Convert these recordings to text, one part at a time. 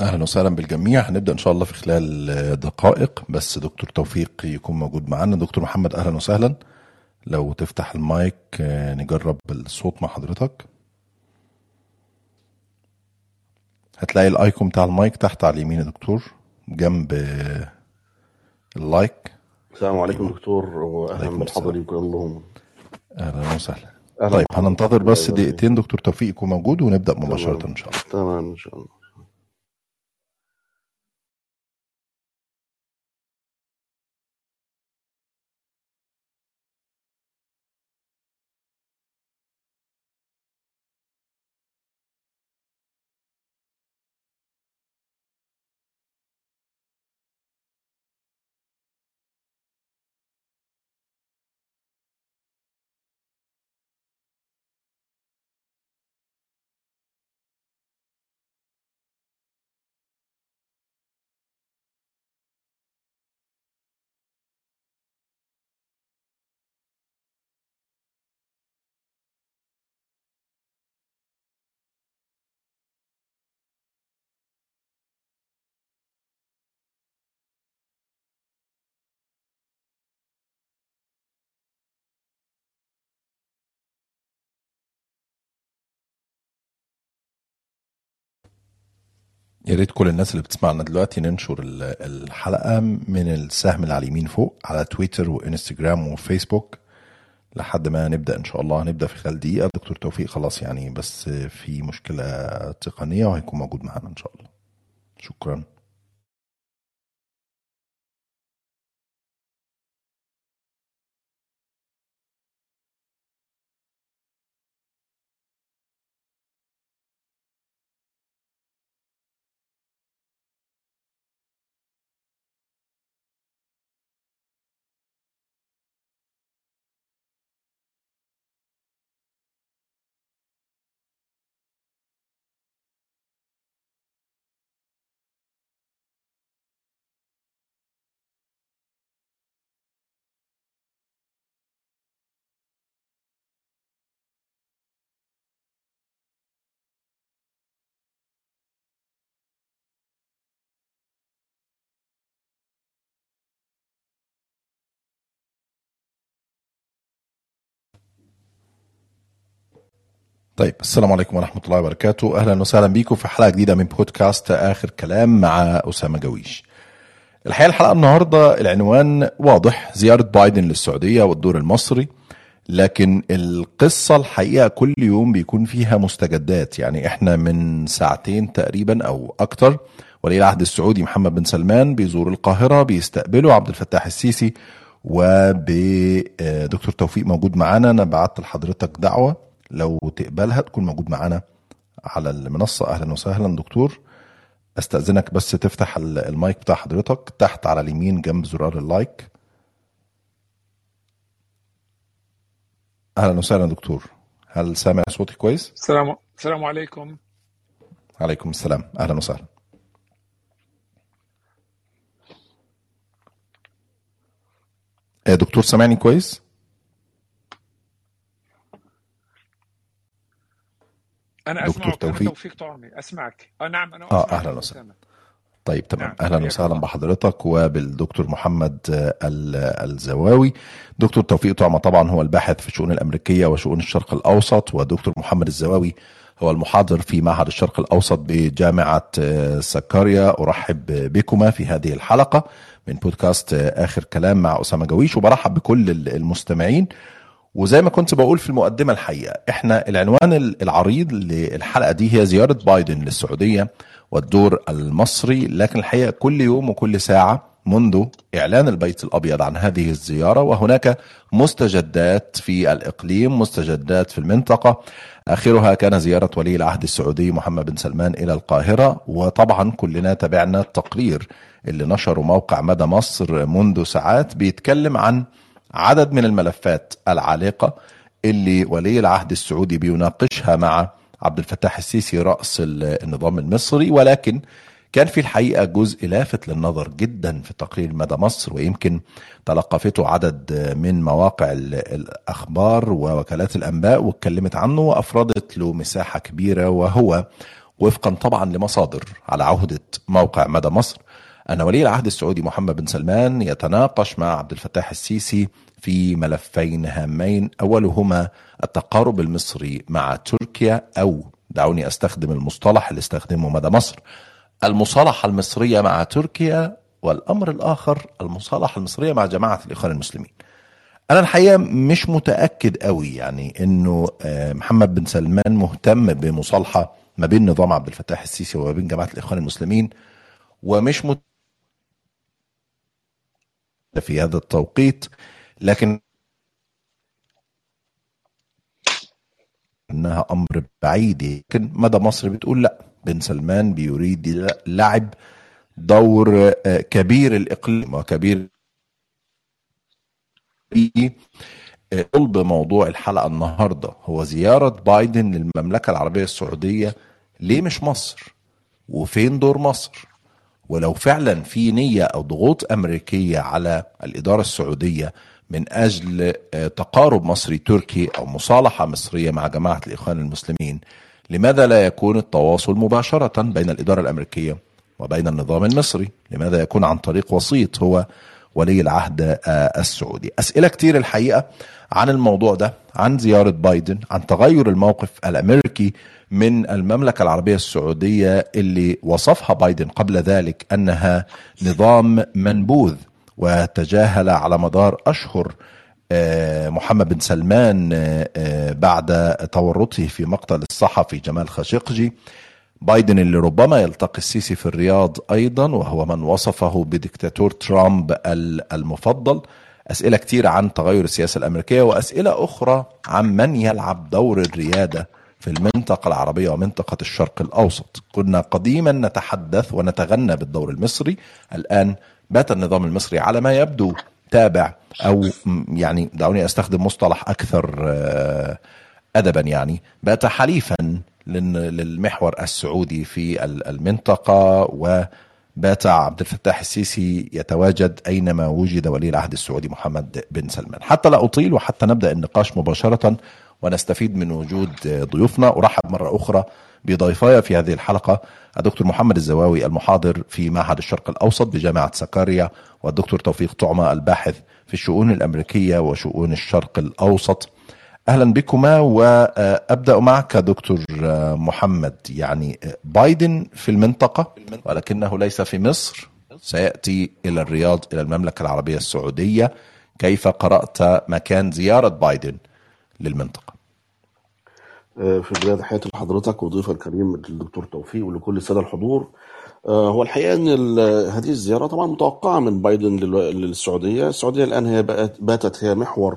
أهلا وسهلا بالجميع. هنبدأ إن شاء الله في خلال دقائق بس دكتور توفيق يكون موجود معانا. دكتور محمد أهلا وسهلا. لو تفتح المايك آه، نجرب الصوت مع حضرتك. هتلاقي ال icon بتاع المايك تحت على اليمين يا دكتور جنب آه، ال like. السلام عليكم دكتور واهلا عليكم بالحاضرين كلهم أهلا وسهلا. طيب. هننتظر بس. دقيقتين. دكتور توفيق يكون موجود ونبدأ مباشرة. إن شاء الله. تمام إن شاء الله. يا ريت كل الناس اللي بتسمعنا دلوقتي ننشر ال- الحلقة من السهم اللي على اليمين فوق على تويتر وإنستجرام وفيسبوك. لحد ما نبدأ إن شاء الله هنبدأ في خلال دقيقة. دكتور توفيق خلاص يعني بس في مشكلة تقنية وهيكون موجود معانا إن شاء الله. شكرا. طيب السلام عليكم ورحمة الله وبركاته. أهلا وسهلا بيكم في حلقة جديدة من بودكاست آخر كلام مع أسامة جويش. الحقيقة الحلقة النهاردة العنوان واضح زيارة بايدن للسعودية والدور المصري لكن القصة الحقيقة كل يوم بيكون فيها مستجدات. يعني إحنا من ساعتين تقريبا أو أكتر ولي العهد السعودي محمد بن سلمان بيزور القاهرة بيستقبله عبد الفتاح السيسي وبدكتور توفيق موجود معانا. أنا بعت لحضرتك دعوة. لو تقبلها تكون موجود معانا على المنصة. أهلا وسهلا دكتور. أستأذنك بس تفتح ال- المايك بتاع حضرتك تحت على اليمين جنب زرار اللايك. أهلا وسهلا دكتور. هل سامع صوتي كويس؟ السلام السلام عليكم. عليكم السلام. أهلا وسهلا. آه، دكتور سامعني كويس؟ أنا دكتور أسمعك أنا توفيق. توفيق طعمي أسمعك. آه نعم أنا آه، أسمعك أهلاً يا وسهلاً. طيب تمام. نعم، أهلا وسهلا. بحضرتك وبالدكتور محمد آه، ال- الزواوي. دكتور توفيق طعمة طبعا هو الباحث في الشؤون الأمريكية وشؤون الشرق الأوسط ودكتور محمد الزواوي هو المحاضر في معهد الشرق الأوسط بجامعة آه، سكاريا. أرحب بكما في هذه الحلقة من بودكاست آخر كلام مع أسامة جويش. وبرحب بكل ال- المستمعين. وزي ما كنت بقول في المقدمة الحقيقة إحنا العنوان ال- العريض للحلقة دي هي زيارة بايدن للسعودية والدور المصري لكن الحقيقة كل يوم وكل ساعة منذ إعلان البيت الأبيض عن هذه الزيارة وهناك مستجدات في الإقليم مستجدات في المنطقة. آخرها كان زيارة ولي العهد السعودي محمد بن سلمان إلى القاهرة وطبعا كلنا تابعنا التقرير اللي نشره موقع مدى مصر منذ ساعات بيتكلم عن عدد من الملفات العالقة اللي ولي العهد السعودي بيناقشها مع عبد الفتاح السيسي رأس ال- النظام المصري ولكن كان في الحقيقة جزء لافت للنظر جدا في تقرير مدى مصر ويمكن تلقفته عدد من مواقع ال- الأخبار ووكالات الأنباء واتكلمت عنه وأفردت له مساحة كبيرة وهو وفقا طبعا لمصادر على عهدة موقع مدى مصر. أن ولي العهد السعودي محمد بن سلمان يتناقش مع عبد الفتاح السيسي في ملفين هامين أولهما التقارب المصري مع تركيا أو دعوني أستخدم المصطلح اللي استخدمه مدى مصر المصالحة المصرية مع تركيا والأمر الآخر المصالحة المصرية مع جماعة الإخوان المسلمين. أنا الحقيقة مش متأكد قوي يعني إنه آه، محمد بن سلمان مهتم بمصالحة ما بين نظام عبد الفتاح السيسي وما بين جماعة الإخوان المسلمين ومش مت... في هذا التوقيت لكن إنها أمر بعيد لكن مدى مصر بتقول لا بن سلمان بيريد لعب دور آه، كبير الإقليم وكبير قلب موضوع الحلقة النهارده هو زيارة بايدن للمملكة العربية السعودية ليه مش مصر؟ وفين دور مصر؟ ولو فعلا في نية أو ضغوط أمريكية على الإدارة السعودية من أجل آه، تقارب مصري تركي أو مصالحة مصرية مع جماعة الإخوان المسلمين لماذا لا يكون التواصل مباشرة بين الإدارة الأمريكية وبين النظام المصري؟ لماذا يكون عن طريق وسيط هو ولي العهد آه، السعودي؟ أسئلة كتير الحقيقة عن الموضوع ده، عن زيارة بايدن، عن تغير الموقف الأمريكي من المملكة العربية السعودية اللي وصفها بايدن قبل ذلك أنها نظام منبوذ وتجاهل على مدار أشهر آه، محمد بن سلمان آه، آه، بعد تورطه في مقتل الصحفي جمال خاشقجي. بايدن اللي ربما يلتقي السيسي في الرياض أيضا وهو من وصفه بديكتاتور ترامب ال- المفضل. أسئلة كتير عن تغير السياسة الأمريكية وأسئلة أخرى عن من يلعب دور الريادة في المنطقة العربية ومنطقة الشرق الأوسط. كنا قديما نتحدث ونتغنى بالدور المصري. الآن بات النظام المصري على ما يبدو تابع م- يعني دعوني أستخدم مصطلح أكثر آه، ادبا يعني. بات حليفا لل- للمحور السعودي في ال- المنطقة وبات عبد الفتاح السيسي يتواجد أينما وجد ولي العهد السعودي محمد بن سلمان. حتى لا أطيل وحتى نبدأ النقاش مباشرة ونستفيد من وجود ضيوفنا. أرحب مرة أخرى بضيفاي في هذه الحلقة الدكتور محمد الزواوي المحاضر في معهد الشرق الأوسط بجامعة سكاريا والدكتور توفيق طعمة الباحث في الشؤون الأمريكية وشؤون الشرق الأوسط. أهلا بكما وأبدأ معك دكتور محمد. يعني بايدن في المنطقة ولكنه ليس في مصر. سيأتي إلى الرياض إلى المملكة العربية السعودية. كيف قرأت مكان زيارة بايدن للمنطقة؟ في بداية تحياتي لحضرتك وضيفك الكريم الدكتور توفيق ولكل السادة الحضور. آه، هو الحقيقة أن هذه الزيارة طبعا متوقعة من بايدن لل- للسعودية. السعودية الآن هي باتت هي محور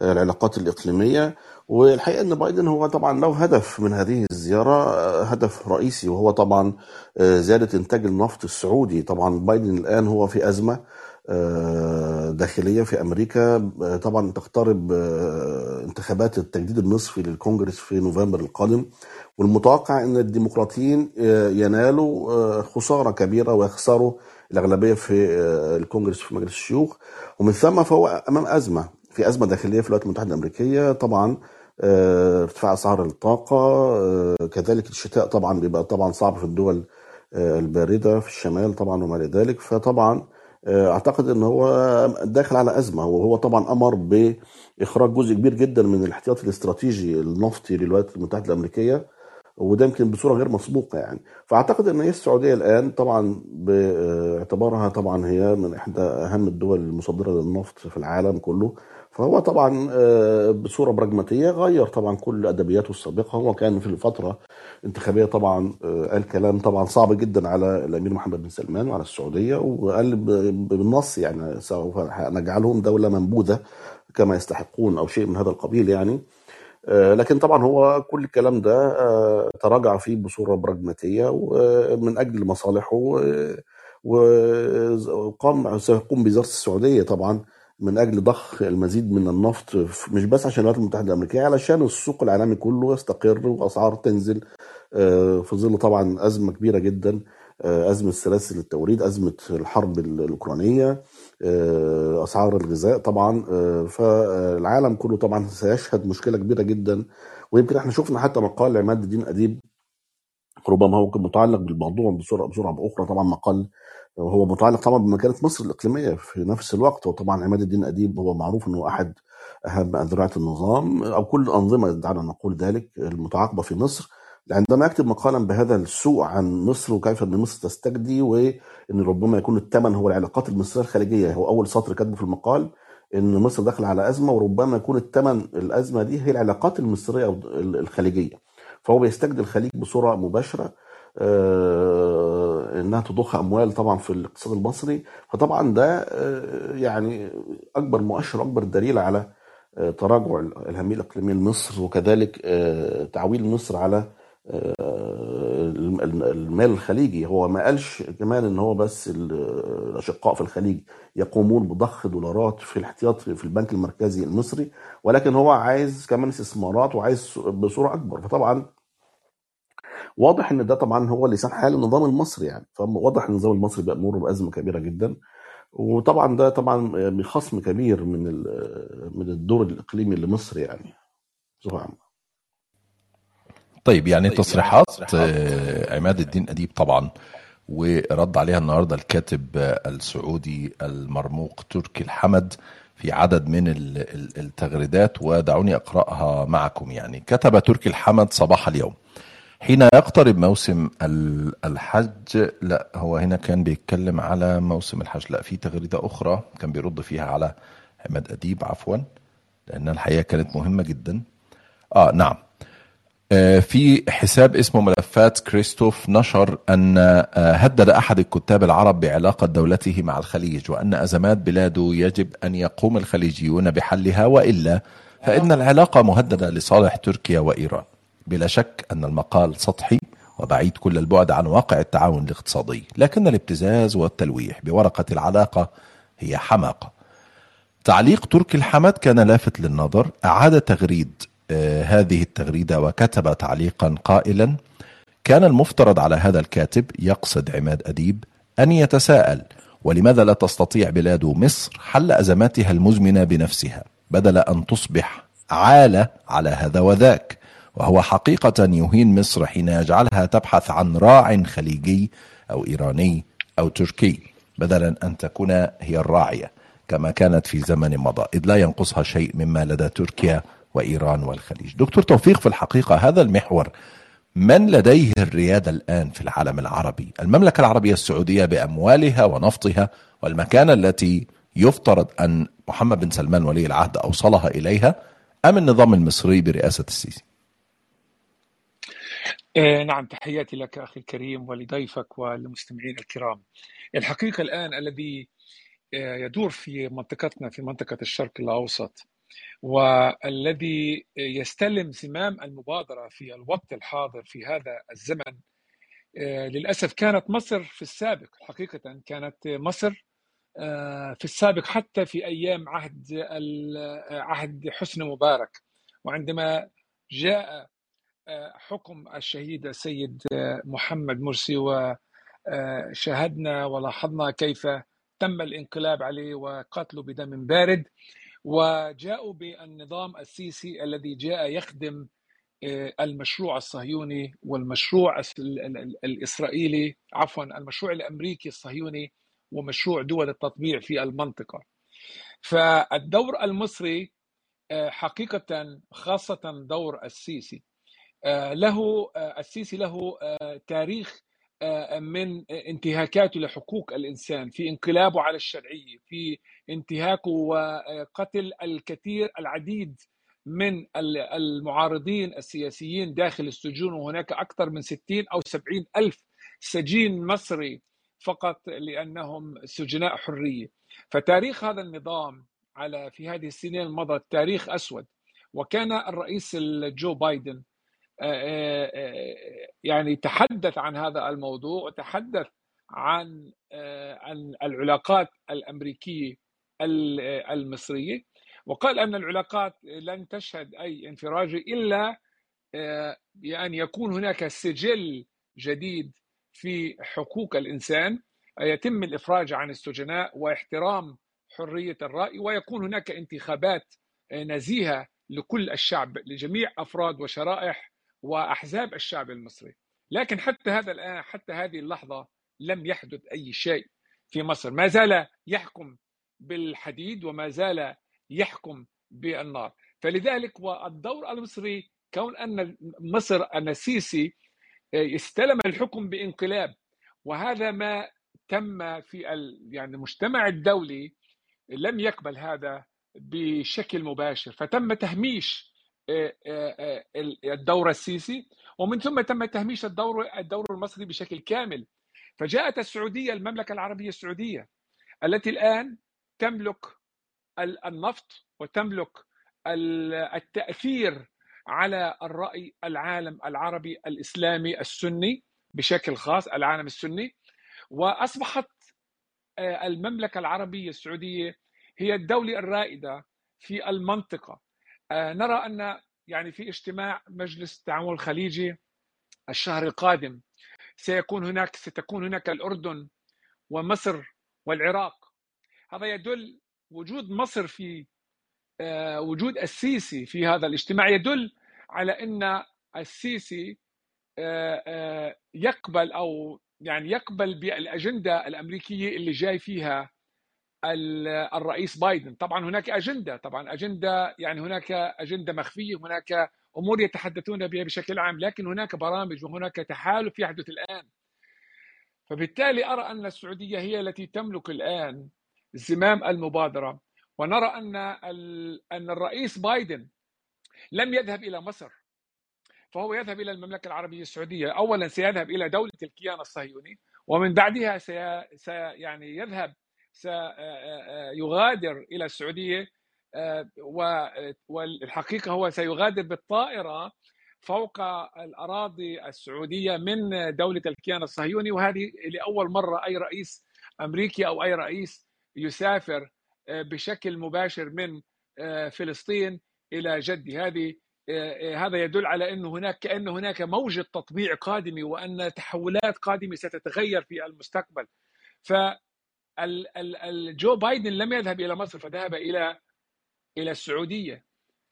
آه، العلاقات الإقليمية. والحقيقة أن بايدن هو طبعا له هدف من هذه الزيارة آه، هدف رئيسي وهو طبعا آه، زيادة إنتاج النفط السعودي. طبعا بايدن الآن هو في أزمة آه، داخلية في أمريكا. آه، طبعا تقترب آه، انتخابات التجديد النصفي للكونجرس في نوفمبر القادم. والمتوقع أن الديمقراطيين ينالوا خسارة كبيرة ويخسروا الأغلبية في الكونجرس في مجلس الشيوخ. ومن ثم فهو أمام أزمة في أزمة داخلية في الولايات المتحدة الأمريكية. طبعا ارتفاع أسعار الطاقة آه، كذلك الشتاء طبعا بيبقى طبعا صعب في الدول الباردة في الشمال طبعا وما إلى ذلك. فطبعا أعتقد إن هو داخل على أزمة وهو طبعا أمر بإخراج جزء كبير جدا من الاحتياطي الاستراتيجي النفطي للولايات المتحدة الأمريكية وده يمكن بصورة غير مسبوقة يعني. فأعتقد إن هي السعودية الآن طبعا باعتبارها طبعا هي من إحدى أهم الدول المصدرة للنفط في العالم كله. فهو طبعا آه، بصورة براجماتيه غير طبعا كل أدبياته السابقة. هو كان في الفترة انتخابيه طبعا آه، قال كلام طبعا صعب جدا على الأمير محمد بن سلمان وعلى السعودية وقال بالنص يعني سوف نجعلهم دولة منبوذة كما يستحقون أو شيء من هذا القبيل يعني. آه، لكن طبعا هو كل الكلام ده آه، تراجع فيه بصورة براجماتيه ومن أجل مصالحه وقام سيقوم بوزاره السعودية طبعا. من أجل ضخ المزيد من النفط مش بس عشان الولايات المتحدة الأمريكية علشان السوق العالمي كله يستقر وأسعار تنزل آه، في ظل طبعا أزمة كبيرة جدا آه، أزمة سلاسل التوريد أزمة الحرب ال- الأوكرانية آه، أسعار الغذاء طبعا فالعالم كله طبعا سيشهد مشكلة كبيرة جدا. ويمكن إحنا شفنا حتى مقال عماد الدين أديب ربما هو متعلق بالموضوع بصوره بصوره بأخرى طبعا مقال هو متعلق طبعا بمكانه مصر الإقليمية في نفس الوقت وطبعا عماد الدين أديب هو معروف إنه أحد أهم أذرعة النظام أو كل الأنظمة دعنا نقول ذلك المتعاقبة في مصر. عندما يكتب مقالا بهذا السوء عن مصر وكيف إن مصر تستجدي وإن ربما يكون الثمن هو العلاقات المصرية الخارجية هو أول سطر كاتبه في المقال إن مصر داخله على أزمة وربما يكون الثمن الأزمة دي هي العلاقات المصرية الخليجية. فهو بيستجدي الخليج بصورة مباشرة آه، إنها تضخ أموال طبعا في الاقتصاد المصري. فطبعا ده آه، يعني أكبر مؤشر أكبر دليل على آه، تراجع الهمية الإقليمية لمصر وكذلك آه، تعويل مصر على المال الخليجي. هو ما قالش كمان إن هو بس ال- الأشقاء في الخليج يقومون بضخ دولارات في الاحتياط في البنك المركزي المصري ولكن هو عايز كمان استثمارات وعايز بصورة أكبر. فطبعا واضح إن ده طبعا هو لسان حال النظام المصري يعني. فواضح إن النظام المصري بيمر بأزمة كبيرة جدا. وطبعا ده طبعا خصم كبير من ال- من الدور الإقليمي لمصر يعني. بصفة عامة. طيب يعني تصريحات آه، عماد الدين أديب طبعا ورد عليها النهارده الكاتب السعودي المرموق تركي الحمد في عدد من ال- ال- التغريدات ودعوني أقرأها معكم يعني. كتب تركي الحمد صباح اليوم. حين يقترب موسم ال- الحج لا هو هنا كان بيتكلم على موسم الحج. لا في تغريدة أخرى كان بيرد فيها على عماد أديب عفوا لأن الحقيقة كانت مهمة جدا. آه نعم. آه، في حساب اسمه ملفات كريستوف نشر أن آه، هدد أحد الكتاب العرب بعلاقة دولته مع الخليج وأن أزمات بلاده يجب أن يقوم الخليجيون بحلها وإلا. فإن العلاقة مهددة لصالح تركيا وإيران. بلا شك أن المقال سطحي وبعيد كل البعد عن واقع التعاون الاقتصادي لكن الابتزاز والتلويح بورقة العلاقة هي حماقة. تعليق تركي الحمد كان لافت للنظر أعاد تغريد آه، هذه التغريدة وكتب تعليقا قائلا كان المفترض على هذا الكاتب يقصد عماد أديب أن يتساءل ولماذا لا تستطيع بلاد مصر حل أزماتها المزمنة بنفسها؟ بدل أن تصبح عالة على هذا وذاك. وهو حقيقة يهين مصر حين يجعلها تبحث عن راع خليجي أو إيراني أو تركي بدلا أن تكون هي الراعية كما كانت في زمن مضى إذ لا ينقصها شيء مما لدى تركيا وإيران والخليج. دكتور توفيق في الحقيقة هذا المحور من لديه الريادة الآن في العالم العربي؟ المملكة العربية السعودية بأموالها ونفطها والمكانة التي يفترض أن محمد بن سلمان ولي العهد أوصلها إليها أم النظام المصري برئاسة السيسي؟ آه، نعم تحياتي لك أخي الكريم ولضيفك والمستمعين الكرام. الحقيقة الآن الذي آه، يدور في منطقتنا في منطقة الشرق الأوسط والذي يستلم زمام المبادرة في الوقت الحاضر في هذا الزمن آه، للأسف كانت مصر في السابق. حقيقة كانت مصر آه، في السابق حتى في أيام عهد عهد حسني مبارك. وعندما جاء حكم الشهيد السيد محمد مرسي وشاهدنا ولاحظنا كيف تم الانقلاب عليه وقتله بدم بارد. وجاءوا بالنظام السيسي الذي جاء يخدم آه، المشروع الصهيوني والمشروع الس- ال- ال- ال- الإسرائيلي عفوا المشروع الأمريكي الصهيوني ومشروع دول التطبيع في المنطقة. فالدور المصري آه، حقيقة خاصة دور السيسي. له آه، السيسي له آه، تاريخ آه، من انتهاكاته لحقوق الإنسان في انقلابه على الشرعية في انتهاكه وقتل الكثير العديد من ال- المعارضين السياسيين داخل السجون وهناك أكثر من 60 أو 70 ألف سجين مصري فقط لأنهم سجناء حرية. فتاريخ هذا النظام على في هذه السنين المضت تاريخ أسود وكان الرئيس جو بايدن يعني تحدث عن هذا الموضوع وتحدث عن عن العلاقات الأمريكية المصرية وقال أن العلاقات لن تشهد أي انفراج إلا بأن يكون هناك سجل جديد في حقوق الإنسان يتم الإفراج عن السجناء واحترام حرية الرأي ويكون هناك انتخابات نزيهة لكل الشعب لجميع أفراد وشرائح وأحزاب الشعب المصري. لكن حتى هذا الآن حتى هذه اللحظة لم يحدث أي شيء في مصر. ما زال يحكم بالحديد وما زال يحكم بالنار. فلذلك والدور المصري كون أن مصر أن السيسي استلم الحكم بانقلاب وهذا ما تم في يعني المجتمع الدولي لم يقبل هذا بشكل مباشر. فتم تهميش الدور السيسي ومن ثم تم تهميش الدور الدور المصري بشكل كامل. فجاءت السعودية المملكة العربية السعودية التي الآن تملك النفط وتملك التأثير على الرأي العالم العربي الإسلامي السني بشكل خاص العالم السني. وأصبحت المملكة العربية السعودية هي الدولة الرائدة في المنطقة. نرى أن يعني في اجتماع مجلس التعاون الخليجي الشهر القادم سيكون هناك ستكون هناك الأردن ومصر والعراق. هذا يدل وجود مصر في وجود السيسي في هذا الاجتماع يدل على أن السيسي يقبل أو يعني يقبل بالأجندة الأمريكية اللي جاي فيها الرئيس بايدن. طبعا هناك أجندة طبعا أجندة يعني هناك أجندة مخفية هناك أمور يتحدثون بها بشكل عام لكن هناك برامج وهناك تحالف يحدث الآن. فبالتالي أرى أن السعودية هي التي تملك الآن زمام المبادرة. ونرى أن أن الرئيس بايدن لم يذهب إلى مصر فهو يذهب إلى المملكة العربية السعودية. اولا سيذهب إلى دولة الكيان الصهيوني ومن بعدها سي, سي يعني يذهب سيغادر إلى السعودية والحقيقة هو سيغادر بالطائرة فوق الأراضي السعودية من دولة الكيان الصهيوني وهذه لأول مرة أي رئيس أمريكي أو أي رئيس يسافر بشكل مباشر من فلسطين إلى جدي. هذه هذا يدل على أنه هناك كأن هناك موجه تطبيع قادمه وأن تحولات قادمة ستتغير في المستقبل. ف جو بايدن لم يذهب إلى مصر فذهب إلى إلى السعودية.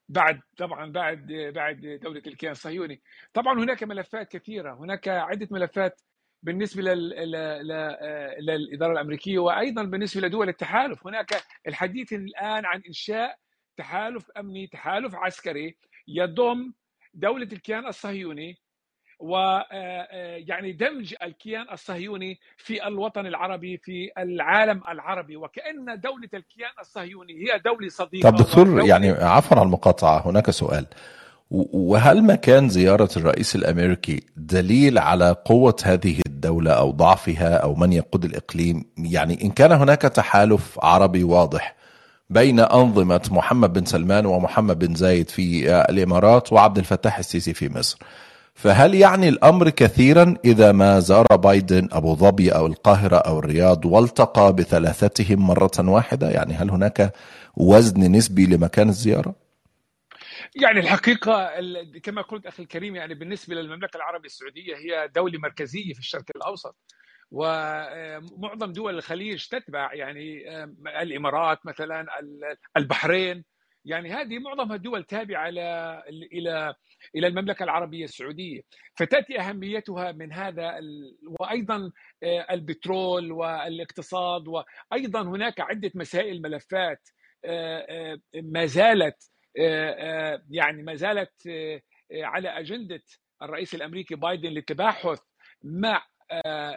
بعد طبعا بعد بعد دولة الكيان الصهيوني. طبعا هناك ملفات كثيرة. هناك عدة ملفات بالنسبة للإدارة الأمريكية وأيضا بالنسبة لدول التحالف. هناك الحديث الآن عن إنشاء تحالف أمني تحالف عسكري يضم دولة الكيان الصهيوني ويعني دمج الكيان الصهيوني في الوطن العربي في العالم العربي وكأن دولة الكيان الصهيوني هي دولة صديقة طب دكتور يعني عفوا على المقاطعة هناك سؤال. وهل مكان زيارة الرئيس الأمريكي دليل على قوة هذه الدولة أو ضعفها أو من يقود الإقليم؟ يعني إن كان هناك تحالف عربي واضح بين أنظمة محمد بن سلمان ومحمد بن زايد في الإمارات وعبد الفتاح السيسي في مصر فهل يعني الأمر كثيرا إذا ما زار بايدن أبو ظبي أو القاهرة أو الرياض والتقى بثلاثتهم مرة واحدة؟ يعني هل هناك وزن نسبي لمكان الزيارة؟ يعني الحقيقة كما قلت أخي الكريم يعني بالنسبة للمملكة العربية السعودية هي دولة مركزية في الشرق الأوسط ومعظم دول الخليج تتبع يعني الإمارات مثلا البحرين يعني هذه معظمها الدول تابعة إلى إلى إلى المملكة العربية السعودية. فتأتي أهميتها من هذا وأيضا البترول والاقتصاد وأيضا هناك عدة مسائل ملفات ما زالت يعني ما زالت على أجندة الرئيس الأمريكي بايدن للتباحث مع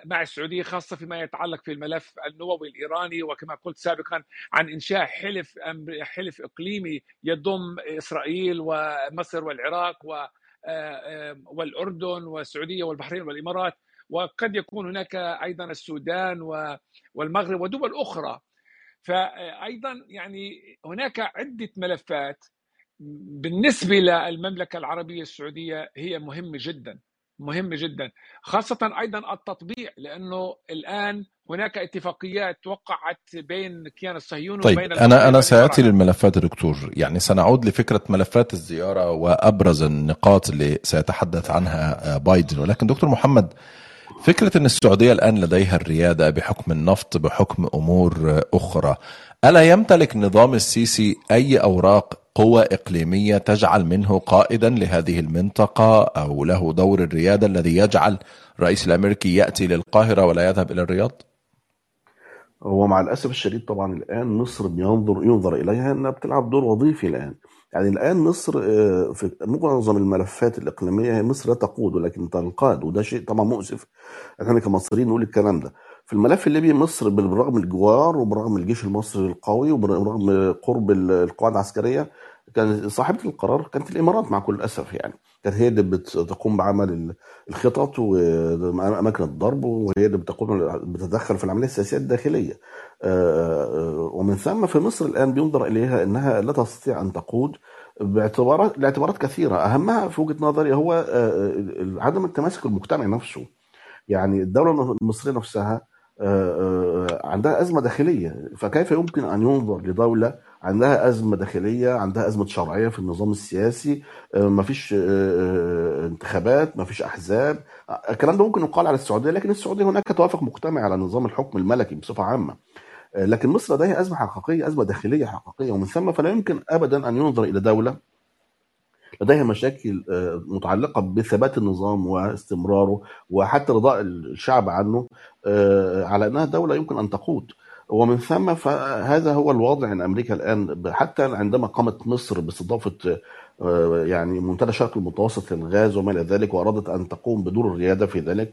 مع السعودية خاصة فيما يتعلق في الملف النووي الإيراني وكما قلت سابقا عن إنشاء حلف حلف إقليمي يضم إسرائيل ومصر والعراق و والأردن والسعودية والبحرين والإمارات. وقد يكون هناك أيضا السودان والمغرب ودول أخرى. فايضا يعني هناك عدة ملفات بالنسبة للمملكة العربية السعودية هي مهمة جدا. مهمه جدا خاصة أيضا التطبيع لأنه الآن هناك اتفاقيات وقعت بين الكيان الصهيوني طيب وبين أنا أنا ساتي للملفات يا دكتور. يعني سنعود لفكرة ملفات الزيارة وأبرز النقاط اللي سيتحدث عنها بايدن. ولكن دكتور محمد فكرة أن السعودية الآن لديها الريادة بحكم النفط بحكم أمور أخرى ألا يمتلك نظام السيسي أي أوراق قوة إقليمية تجعل منه قائدا لهذه المنطقة أو له دور الريادة الذي يجعل الرئيس الأمريكي يأتي للقاهرة ولا يذهب إلى الرياض؟ هو مع الأسف الشديد طبعا الآن مصر بينظر ينظر إليها إنها بتلعب دور وظيفي الآن. يعني الآن مصر آه، في معظم الملفات الإقليمية هي مصر لا تقود ولكن تنقاد وده شيء طبعا مؤسف. إحنا كمصريين نقول الكلام ده. في الملف الليبي مصر بالرغم الجوار وبرغم الجيش المصري القوي وبرغم قرب القواعد العسكرية كان صاحبة القرار كانت الإمارات مع كل الأسف يعني. كانت هي اللي بتقوم بعمل الخطط واماكن الضرب وهي اللي بتقوم بتتدخل في العملية السياسية الداخلية. آه، ومن ثم في مصر الآن بينظر إليها إنها لا تستطيع أن تقود باعتبارات لاعتبارات كثيرة. أهمها في وجهة نظري هو آه، عدم التماسك المجتمعي نفسه. يعني الدولة المصرية نفسها آه، عندها أزمة داخلية. فكيف يمكن أن ينظر لدولة عندها أزمة داخلية عندها أزمة شرعية في النظام السياسي؟ ما فيش انتخابات ما فيش أحزاب. الكلام ده ممكن يقال على السعودية لكن السعودية هناك توافق مجتمعي على نظام الحكم الملكي بصفة عامة. لكن مصر لديها أزمة حقيقية أزمة داخلية حقيقية ومن ثم فلا يمكن ابدا أن ينظر إلى دولة لديها مشاكل متعلقة بثبات النظام واستمراره وحتى رضاء الشعب عنه على أنها دولة يمكن أن تقود. ومن ثم فهذا هو الوضع إن أمريكا الآن حتى عندما قامت مصر باستضافة يعني منتدى الشرق المتوسط للغاز وما إلى ذلك وأرادت أن تقوم بدور الريادة في ذلك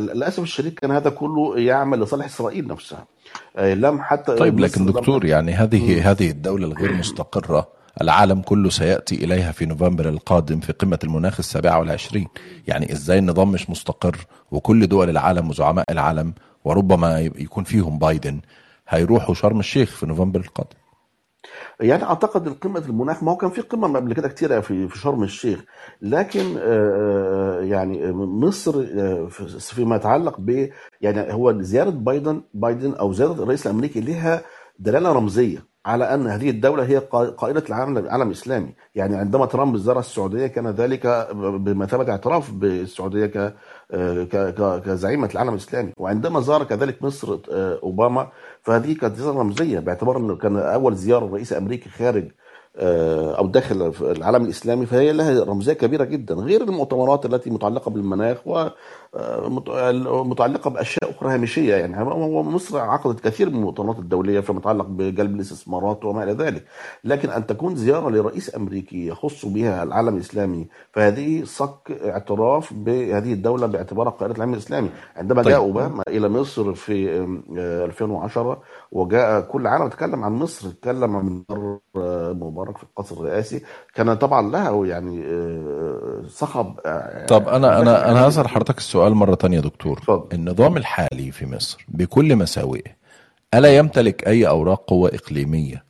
للأسف الشديد كان هذا كله يعمل لصالح إسرائيل نفسها. لم حتى طيب لكن دكتور يعني هذه هذه الدولة الغير مستقرة العالم كله سيأتي إليها في نوفمبر القادم في قمة المناخ السابعة والعشرين. يعني إزاي النظام مش مستقر وكل دول العالم وزعماء العالم وربما يكون فيهم بايدن هيروحوا شرم الشيخ في نوفمبر القادم. يعني أعتقد القمه المناخ ما هو كان في قمة قبل كده كتيرة في في شرم الشيخ لكن يعني مصر فيما يتعلق ب يعني هو زيارة بايدن بايدن أو زيارة الرئيس الأمريكي لها دلالة رمزية. على أن هذه الدولة هي قائده العالم العالم الإسلامي، يعني عندما ترامب زار السعودية كان ذلك بمثابه اعتراف بالسعودية ك كزعيمة العالم الإسلامي، وعندما زار كذلك مصر أوباما فهذه كانت زيارة رمزية باعتبار إنه كان أول زيارة رئيس أمريكي خارج أو داخل العالم الإسلامي فهي لها رمزية كبيرة جدا غير المؤتمرات التي متعلقة بالمناخ ومتعلقه بأشياء أخرى هامشية يعني. مصر عقدت كثير من المؤتمرات الدولية فيما يتعلق بجلب الاستثمارات وما إلى ذلك. لكن أن تكون زيارة لرئيس أمريكي يخص بها العالم الإسلامي فهذه صك اعتراف بهذه الدولة باعتبارها قائده العالم الإسلامي. عندما طيب. جاء أوباما إلى مصر في 2010 وجاء كل عالم تكلم عن مصر تكلم عن مبارك. في القصر الرئاسي. كان طبعا لها يعني صخب طب أنا أنا أنا هسأل حضرتك السؤال مرة تانية دكتور. فضل. النظام الحالي في مصر بكل مساوئه ألا يمتلك أي أوراق قوة إقليمية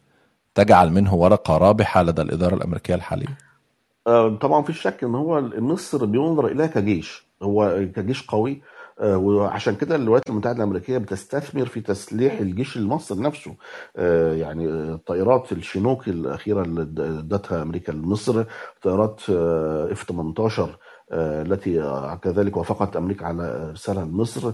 تجعل منه ورقة رابحة لدى الإدارة الأمريكية الحالية؟ طبعا في شك إن هو مصر بينظر إليها كجيش. هو كجيش قوي وعشان كده الولايات المتحدة الأمريكية بتستثمر في تسليح الجيش المصري نفسه. يعني طائرات الشينوك الأخيرة اللي ادتها أمريكا لمصر طائرات إف 18 التي كذلك وافقت أمريكا على إرسالها لمصر.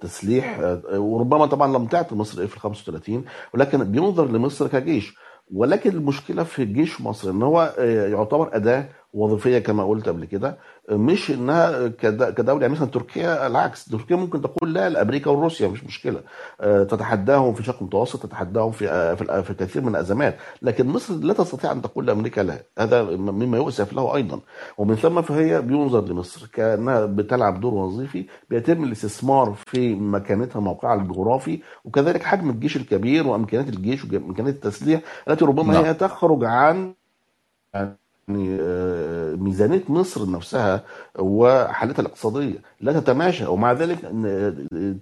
تسليح وربما طبعا لم تعطي مصر إف 35 ولكن بينظر لمصر كجيش. ولكن المشكلة في جيش مصر إن هو يعتبر أداة وظيفية كما قلت قبل كده مش إنها كدولة يعني مثلا تركيا العكس تركيا ممكن تقول لا لأمريكا وروسيا مش مشكلة. تتحداهم في شرق المتوسط تتحداهم في في كثير من الأزمات. لكن مصر لا تستطيع أن تقول لأمريكا لا. هذا مما يؤسف له أيضا. ومن ثم فهي بينظر لمصر كأنها بتلعب دور وظيفي بيتم الاستثمار في مكانتها موقعها الجغرافي وكذلك حجم الجيش الكبير وأمكانيات الجيش وأمكانيات التسليح التي ربما نعم. هي تخرج عن ميزانية مصر نفسها وحالتها الاقتصادية لا تتماشى. ومع ذلك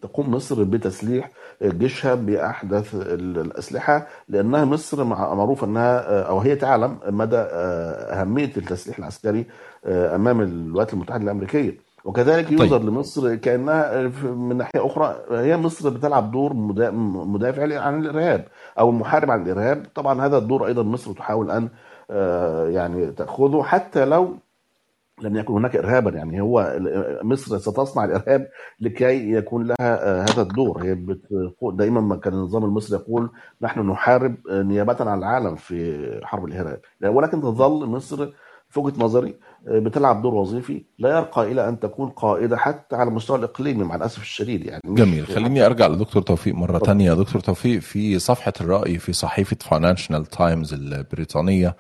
تقوم مصر بتسليح جيشها بأحدث الأسلحة لأنها مصر معروف أنها أو هي تعلم مدى أهمية التسليح العسكري أمام الولايات المتحدة الأمريكية. وكذلك ينظر طيب. لمصر كأنها من ناحية أخرى هي مصر بتلعب دور مدافع عن الإرهاب أو المحارب عن الإرهاب. طبعا هذا الدور أيضا مصر تحاول أن يعني تأخذه حتى لو لن يكون هناك ارهابا. يعني هو مصر ستصنع الإرهاب لكي يكون لها هذا الدور. هي دائما ما كان النظام المصري يقول نحن نحارب نيابه عن العالم في حرب الإرهاب. ولكن تظل مصر في وجهة نظري بتلعب دور وظيفي لا يرقى إلى أن تكون قائدة حتى على المستوى الإقليمي مع الأسف الشديد. يعني جميل. خليني أرجع لدكتور توفيق مرة ثانية دكتور توفيق في صفحة الرأي في صحيفة فاينانشال تايمز البريطانية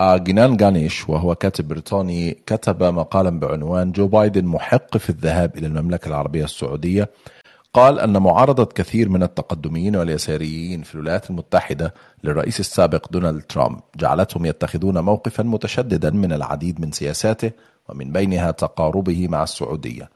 جنان غانيش وهو كاتب بريطاني كتب مقالا بعنوان جو بايدن محق في الذهاب إلى المملكة العربية السعودية قال أن معارضة كثير من التقدميين واليساريين في الولايات المتحدة للرئيس السابق دونالد ترامب جعلتهم يتخذون موقفا متشددا من العديد من سياساته ومن بينها تقاربه مع السعودية.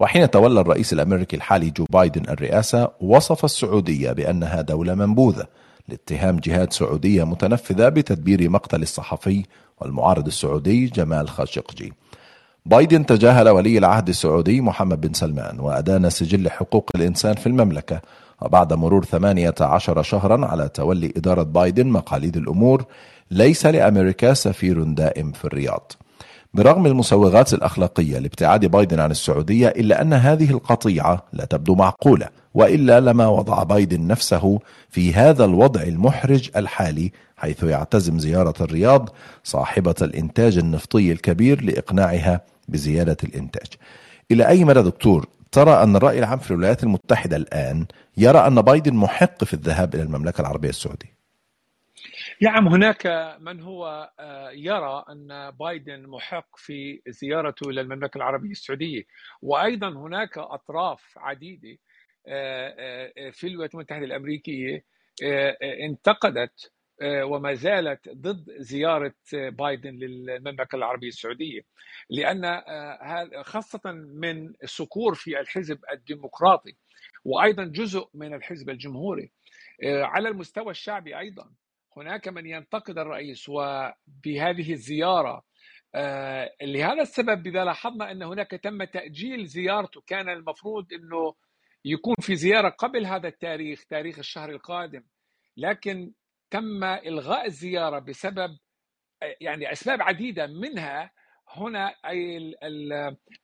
وحين تولى الرئيس الأمريكي الحالي جو بايدن الرئاسة وصف السعودية بأنها دولة منبوذة لاتهام جهات سعودية متنفذة بتدبير مقتل الصحفي والمعارض السعودي جمال خاشقجي. بايدن تجاهل ولي العهد السعودي محمد بن سلمان وأدان سجل حقوق الإنسان في المملكة. وبعد مرور 18 شهرا على تولي إدارة بايدن مقاليد الأمور ليس لأمريكا سفير دائم في الرياض. برغم المسوغات الأخلاقية لابتعاد بايدن عن السعودية إلا أن هذه القطيعة لا تبدو معقولة وإلا لما وضع بايدن نفسه في هذا الوضع المحرج الحالي حيث يعتزم زيارة الرياض صاحبة الإنتاج النفطي الكبير لإقناعها بزيادة الإنتاج. إلى أي مدى دكتور؟ ترى أن الرأي العام في الولايات المتحدة الآن يرى أن بايدن محق في الذهاب إلى المملكة العربية السعودية. نعم هناك من هو يرى أن بايدن محق في زيارته إلى المملكة العربية السعودية. وأيضا هناك أطراف عديدة في الولايات المتحدة الأمريكية انتقدت وما زالت ضد زيارة بايدن للمملكة العربية السعودية. لأن خاصة من السكور في الحزب الديمقراطي وأيضا جزء من الحزب الجمهوري على المستوى الشعبي أيضا. هناك من ينتقد الرئيس وبهذه الزيارة لهذا السبب إذا لاحظنا أن هناك تم تأجيل زيارته كان المفروض إنه يكون في زيارة قبل هذا التاريخ تاريخ الشهر القادم لكن تم إلغاء الزيارة بسبب يعني أسباب عديدة منها هنا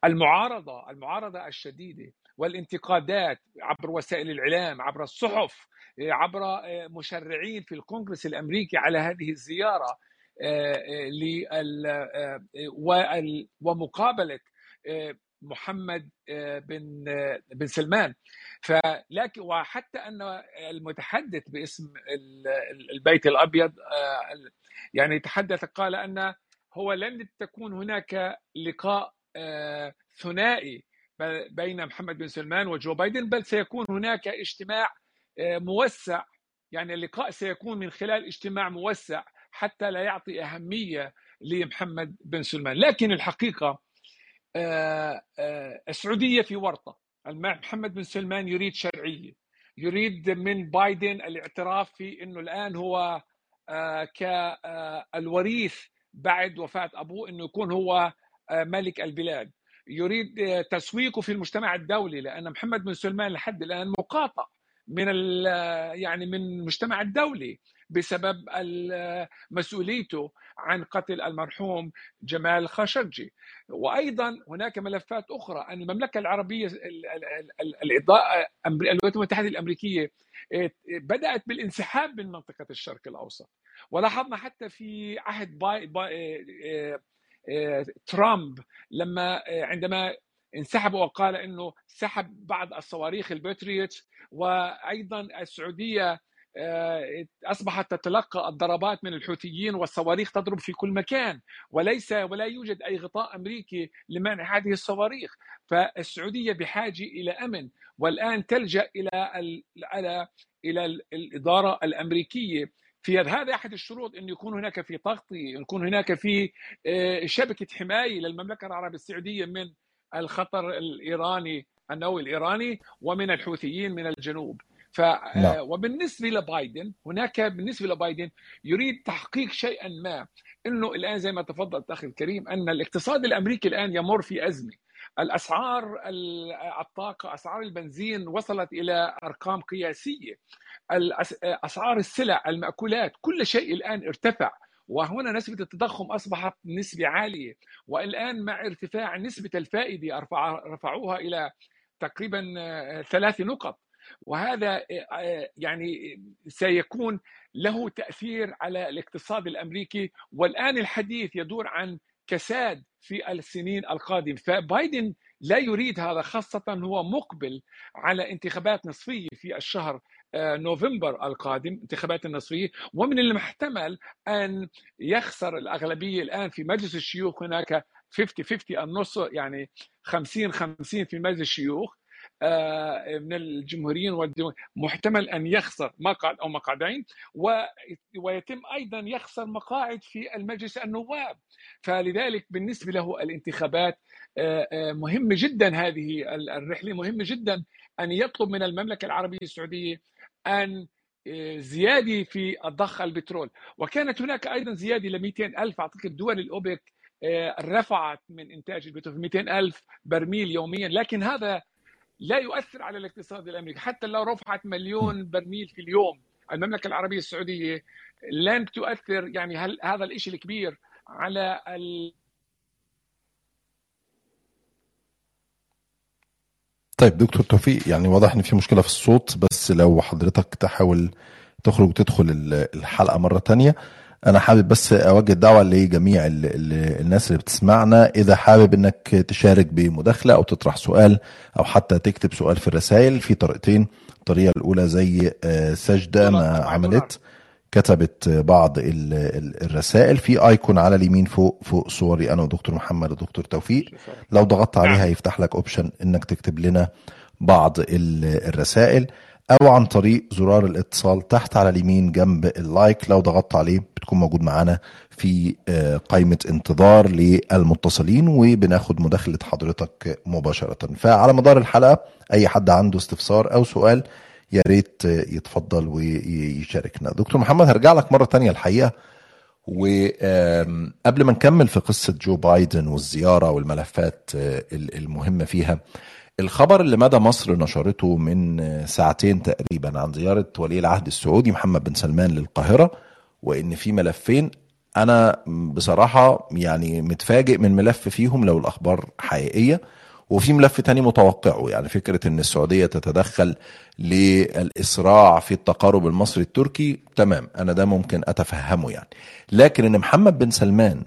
المعارضة المعارضة الشديدة والانتقادات عبر وسائل الإعلام عبر الصحف عبر مشرعين في الكونغرس الأمريكي على هذه الزيارة ومقابلة محمد بن بن سلمان. فلكن وحتى أن المتحدث باسم البيت الأبيض يعني تحدث قال أن هو لن تكون هناك لقاء ثنائي بين محمد بن سلمان وجو بايدن بل سيكون هناك اجتماع موسع. يعني اللقاء سيكون من خلال اجتماع موسع حتى لا يعطي أهمية لمحمد بن سلمان. لكن الحقيقة السعودية في ورطة. محمد بن سلمان يريد شرعية. يريد من بايدن الاعتراف في إنه الآن هو كالوريث بعد وفاة أبوه إنه يكون هو ملك البلاد. يريد تسويقه في المجتمع الدولي لأن محمد بن سلمان لحد الآن مقاطع. من يعني من المجتمع الدولي بسبب مسؤوليته عن قتل المرحوم جمال خاشقجي. وأيضا هناك ملفات أخرى أن المملكة العربية الولايات المتحدة الأمريكية بدأت بالانسحاب من منطقة الشرق الأوسط. ولاحظنا حتى في عهد باي باي ترامب لما عندما انسحب وقال إنه سحب بعض الصواريخ الباتريوت وأيضا السعودية أصبحت تتلقى الضربات من الحوثيين والصواريخ تضرب في كل مكان وليس ولا يوجد أي غطاء أمريكي لمنع هذه الصواريخ. فالسعودية بحاجة إلى أمن والآن تلجأ إلى إلى إلى الإدارة الأمريكية. في هذا أحد الشروط انه يكون هناك في تغطيه يكون هناك في شبكة حماية للمملكة العربية السعودية من الخطر الإيراني النووي الإيراني ومن الحوثيين من الجنوب. ف لا. وبالنسبة لبايدن هناك بالنسبة لبايدن يريد تحقيق شيئا ما إنه الآن زي ما تفضل أخي الكريم أن الاقتصاد الأمريكي الآن يمر في أزمة. الأسعار الطاقة أسعار البنزين وصلت إلى أرقام قياسية. أسعار السلع المأكولات كل شيء الآن ارتفع. وهنا نسبة التضخم أصبحت نسبة عالية والآن مع ارتفاع نسبة الفائدة رفعوها إلى تقريبا ثلاث نقط. وهذا يعني سيكون له تأثير على الاقتصاد الأمريكي. والآن الحديث يدور عن كساد في السنين القادمة. فبايدن لا يريد هذا خاصة هو مقبل على انتخابات نصفية في الشهر نوفمبر القادم انتخابات النصفيه ومن المحتمل أن يخسر الأغلبية الآن في مجلس الشيوخ هناك 50 50 النص يعني 50 50 في مجلس الشيوخ من الجمهوريين محتمل أن يخسر مقعد أو مقعدين ويتم أيضا يخسر مقاعد في المجلس النواب. فلذلك بالنسبة له الانتخابات مهمه جدا هذه الرحلة. مهمه جدا أن يطلب من المملكة العربية السعودية أن زيادة في ضخ البترول. وكانت هناك أيضا زيادة ل 200 ألف. أعتقد دول الأوبك رفعت من إنتاج البترول 200 ألف برميل يوميا. لكن هذا لا يؤثر على الاقتصاد الأمريكي. حتى لو رفعت مليون برميل في اليوم المملكة العربية السعودية لن تؤثر. يعني هل هذا الشيء الكبير على ال... طيب دكتور توفيق يعني واضح إن في مشكلة في الصوت بس لو حضرتك تحاول تخرج وتدخل الحلقة مرة تانية أنا حابب بس أوجه دعوة لجميع ال ال الناس اللي بتسمعنا. إذا حابب إنك تشارك بمداخلة أو تطرح سؤال أو حتى تكتب سؤال في الرسائل في طريقتين. الطريقة الأولى زي سجدة ما عملت. كتبت بعض ال ال الرسائل في آيكون على اليمين فوق فوق صوري أنا ودكتور محمد ودكتور توفيق. لو ضغطت عليها هيفتح لك option إنك تكتب لنا بعض الرسائل. أو عن طريق زرار الاتصال تحت على اليمين جنب ال like. لو ضغطت عليه بتكون موجود معانا في قائمة انتظار للمتصلين وبناخد مداخلة حضرتك مباشرة. فعلى مدار الحلقة أي حد عنده استفسار أو سؤال يا ريت يتفضل ويشاركنا. دكتور محمد هرجع لك مرة تانية الحقيقة. وقبل ما نكمل في قصة جو بايدن والزيارة والملفات المهمة فيها الخبر اللي مدى مصر نشرته من ساعتين تقريبا عن زيارة ولي العهد السعودي محمد بن سلمان للقاهرة وإن في ملفين. أنا بصراحة يعني متفاجئ من ملف فيهم لو الأخبار حقيقية. وفي ملف تاني متوقعه يعني فكرة إن السعودية تتدخل للإسراع في التقارب المصري التركي تمام أنا ده ممكن أتفهمه يعني. لكن إن محمد بن سلمان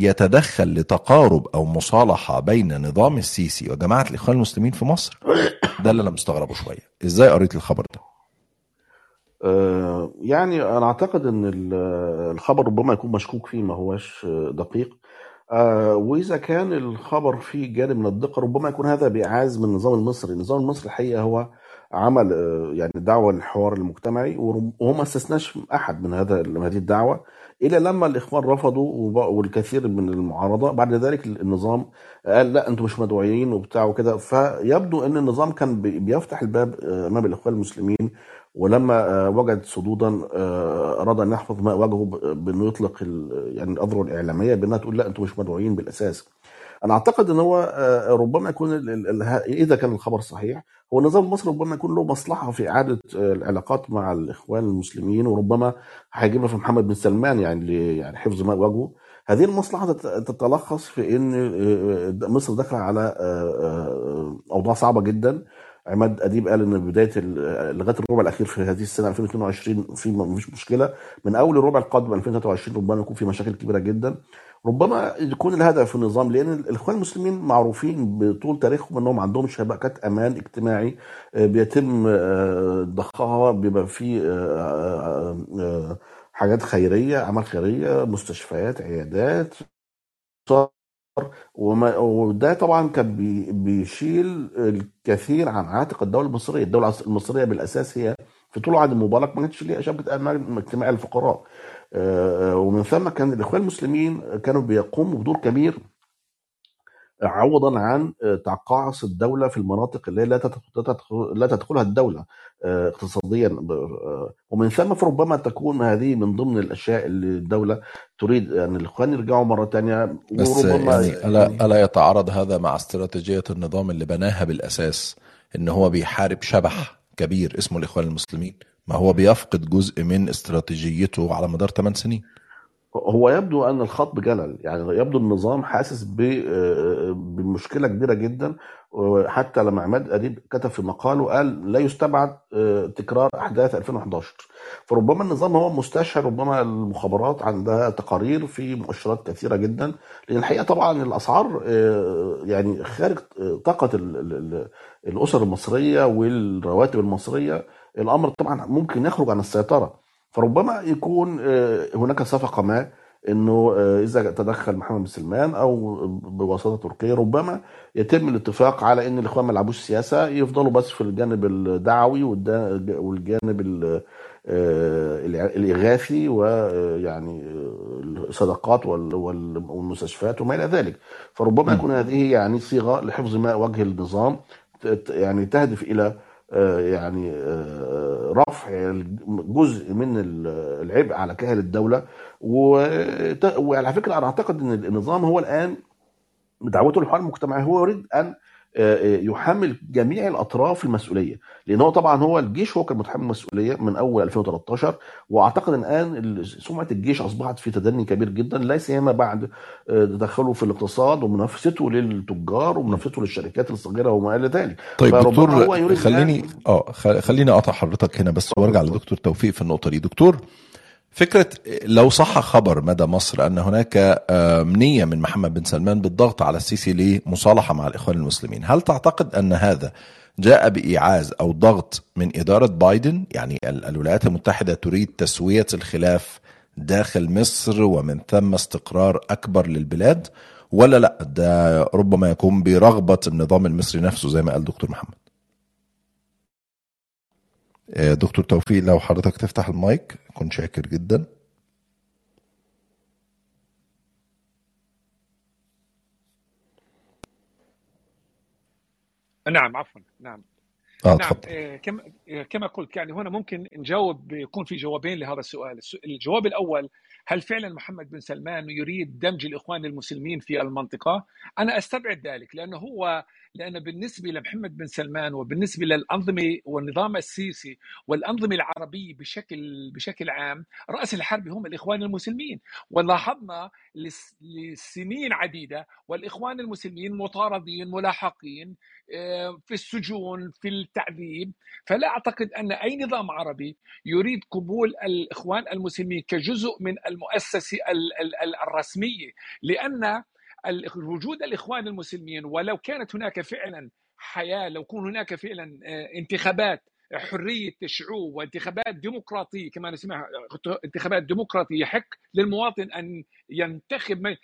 يتدخل لتقارب أو مصالحة بين نظام السيسي وجماعة الإخوان المسلمين في مصر ده اللي أنا مستغربه شوية. إزاي قريت الخبر ده؟ آه يعني أنا أعتقد أن الخبر ربما يكون مشكوك فيه ما هوش دقيق. آه وإذا كان الخبر فيه جانب من الدقة ربما يكون هذا بإعاز من النظام المصري، النظام المصري الحقيقة هو عمل آه يعني دعوة للحوار المجتمعي وهو ما استثناش أحد من هذا هذه الدعوة إلا لما الإخوان رفضوا والكثير من المعارضة. بعد ذلك النظام قال لا أنتم مش مدعوين وبتاع وكده. فيبدو أن النظام كان بيفتح الباب أمام الإخوان المسلمين ولما وجد صدودا أراد أن يحفظ ماء وجهه بانه يطلق يعني الأذرع الإعلامية بأنها تقول لا أنتم مش مدعوين بالأساس. أنا أعتقد إن هو ربما يكون إذا كان الخبر صحيح هو النظام المصري ربما يكون له مصلحة في إعادة العلاقات مع الإخوان المسلمين وربما هيجيبها في محمد بن سلمان يعني يعني حفظ ماء وجهه. هذه المصلحة تتلخص في إن مصر داخلة على أوضاع صعبة جدا عماد أديب قال إن بداية لغاية الربع الأخير في هذه السنة 2022 في مفيش مشكلة. من أول الربع القادم 2023 ربما يكون في مشاكل كبيرة جدا. ربما يكون الهدف في النظام لأن الاخوان المسلمين معروفين بطول تاريخهم إنهم عندهم شبكات أمان اجتماعي بيتم ضخها بيبقى في حاجات خيرية أعمال خيرية مستشفيات عيادات وما وده طبعا كان بي بيشيل الكثير عن عاتق الدولة المصرية، الدولة المصرية بالأساس هي في طول عهد مبارك ما كانتش ليها شبكة أمان اجتماعيه للفقراء. ومن ثم كان الإخوان المسلمين كانوا بيقوموا بدور كبير عوضا عن تعقعص الدولة في المناطق اللي لا لا تدخلها الدولة اقتصاديا. ومن ثم فربما تكون هذه من ضمن الأشياء اللي الدولة تريد أن يعني الإخوان يرجعوا مرة ثانية بس يعني ألا ألا يتعارض هذا مع استراتيجية النظام اللي بناها بالأساس إن هو بيحارب شبح كبير اسمه الإخوان المسلمين ما هو بيفقد جزء من استراتيجيته على مدار 8 سنين. هو يبدو أن الخط بجلل يعني يبدو النظام حاسس ب- بمشكلة كبيرة جدا. حتى لما عماد أديب كتب في مقاله قال لا يستبعد آه، تكرار أحداث 2011 فربما النظام هو مستشعر ربما المخابرات عندها تقارير في مؤشرات كثيرة جدا. لأن الحقيقة طبعا الأسعار آه، يعني خارج طاقة ال- ال- ال- الأسر المصرية والرواتب المصرية الأمر طبعا ممكن يخرج عن السيطرة. فربما يكون آه، هناك صفقة ما إنه آه، إذا تدخل محمد بن سلمان أو بواسطة تركيا ربما يتم الاتفاق على إن الإخوان ما يلعبوش سياسة يفضلوا بس في الجانب الدعوي والجانب ال- آه، الإغاثي ويعني الصدقات وال- وال- والمستشفيات وما إلى ذلك فربما. يكون هذه يعني صيغة لحفظ ماء وجه النظام يعني تهدف إلى يعني آه، رفع جزء من العبء على كاهل الدولة. وعلى فكرة أنا أعتقد إن النظام هو الآن بدعوته للحوار المجتمعي هو يريد أن آه، آه، يحمل جميع الأطراف المسؤولية. لأن هو طبعا هو الجيش هو كان متحمل المسؤوليه من أول 2013 وأعتقد ان الآن ال- سمعة الجيش أصبحت في تدني كبير جدا لا سيما بعد آه، تدخله في الاقتصاد ومنافسته للتجار ومنافسته للشركات الصغيرة وما إلى ذلك. طيب دكتور خليني آه خليني اقطع حضرتك هنا بس وأرجع لدكتور توفيق في النقطة دي. دكتور فكرة لو صح خبر مدى مصر أن هناك نية من محمد بن سلمان بالضغط على السيسي لمصالحة مع الإخوان المسلمين هل تعتقد أن هذا جاء بإيعاز أو ضغط من إدارة بايدن؟ يعني ال- الولايات المتحدة تريد تسوية الخلاف داخل مصر ومن ثم استقرار أكبر للبلاد ولا لأ؟ ده ربما يكون برغبة النظام المصري نفسه زي ما قال دكتور محمد. دكتور توفيق لو حضرتك تفتح المايك كنت شاكر جدا. نعم عفوا نعم. آه نعم آه، كما آه، كما قلت يعني هنا ممكن نجاوب يكون في جوابين لهذا السؤال. الس- الجواب الأول هل فعلا محمد بن سلمان يريد دمج الإخوان المسلمين في المنطقة؟ أنا أستبعد ذلك لأنه هو لأن بالنسبة لمحمد بن سلمان وبالنسبة للأنظمة والنظام السيسي والأنظمة العربية بشكل بشكل عام رأس الحرب هم الإخوان المسلمين. ولاحظنا لس- لسنين عديدة والإخوان المسلمين مطاردين ملاحقين آه، في السجون في التعذيب. فلا أعتقد أن أي نظام عربي يريد قبول الإخوان المسلمين كجزء من المؤسسة ال- ال- وجود الإخوان المسلمين ولو كانت هناك فعلا حياة لو كون هناك فعلا آه، انتخابات حرية الشعوب وانتخابات ديمقراطية كما نسمعها انتخابات ديمقراطية يحق للمواطن أن ينتخب من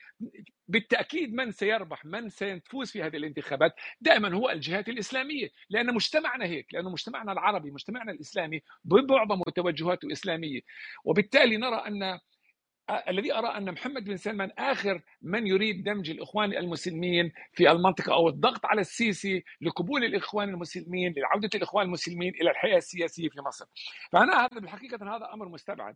بالتأكيد من سيربح من سيفوز في هذه الانتخابات دائما هو الجهات الإسلامية لأن مجتمعنا هيك لأن مجتمعنا العربي مجتمعنا الإسلامي بمعظم توجهاته إسلامية. وبالتالي نرى أن الذي أرى أن محمد بن سلمان آخر من يريد دمج الإخوان المسلمين في المنطقة أو الضغط على السيسي لقبول الإخوان المسلمين لعودة الإخوان المسلمين إلى الحياة السياسية في مصر. فأنا هذا بالحقيقة هذا أمر مستبعد.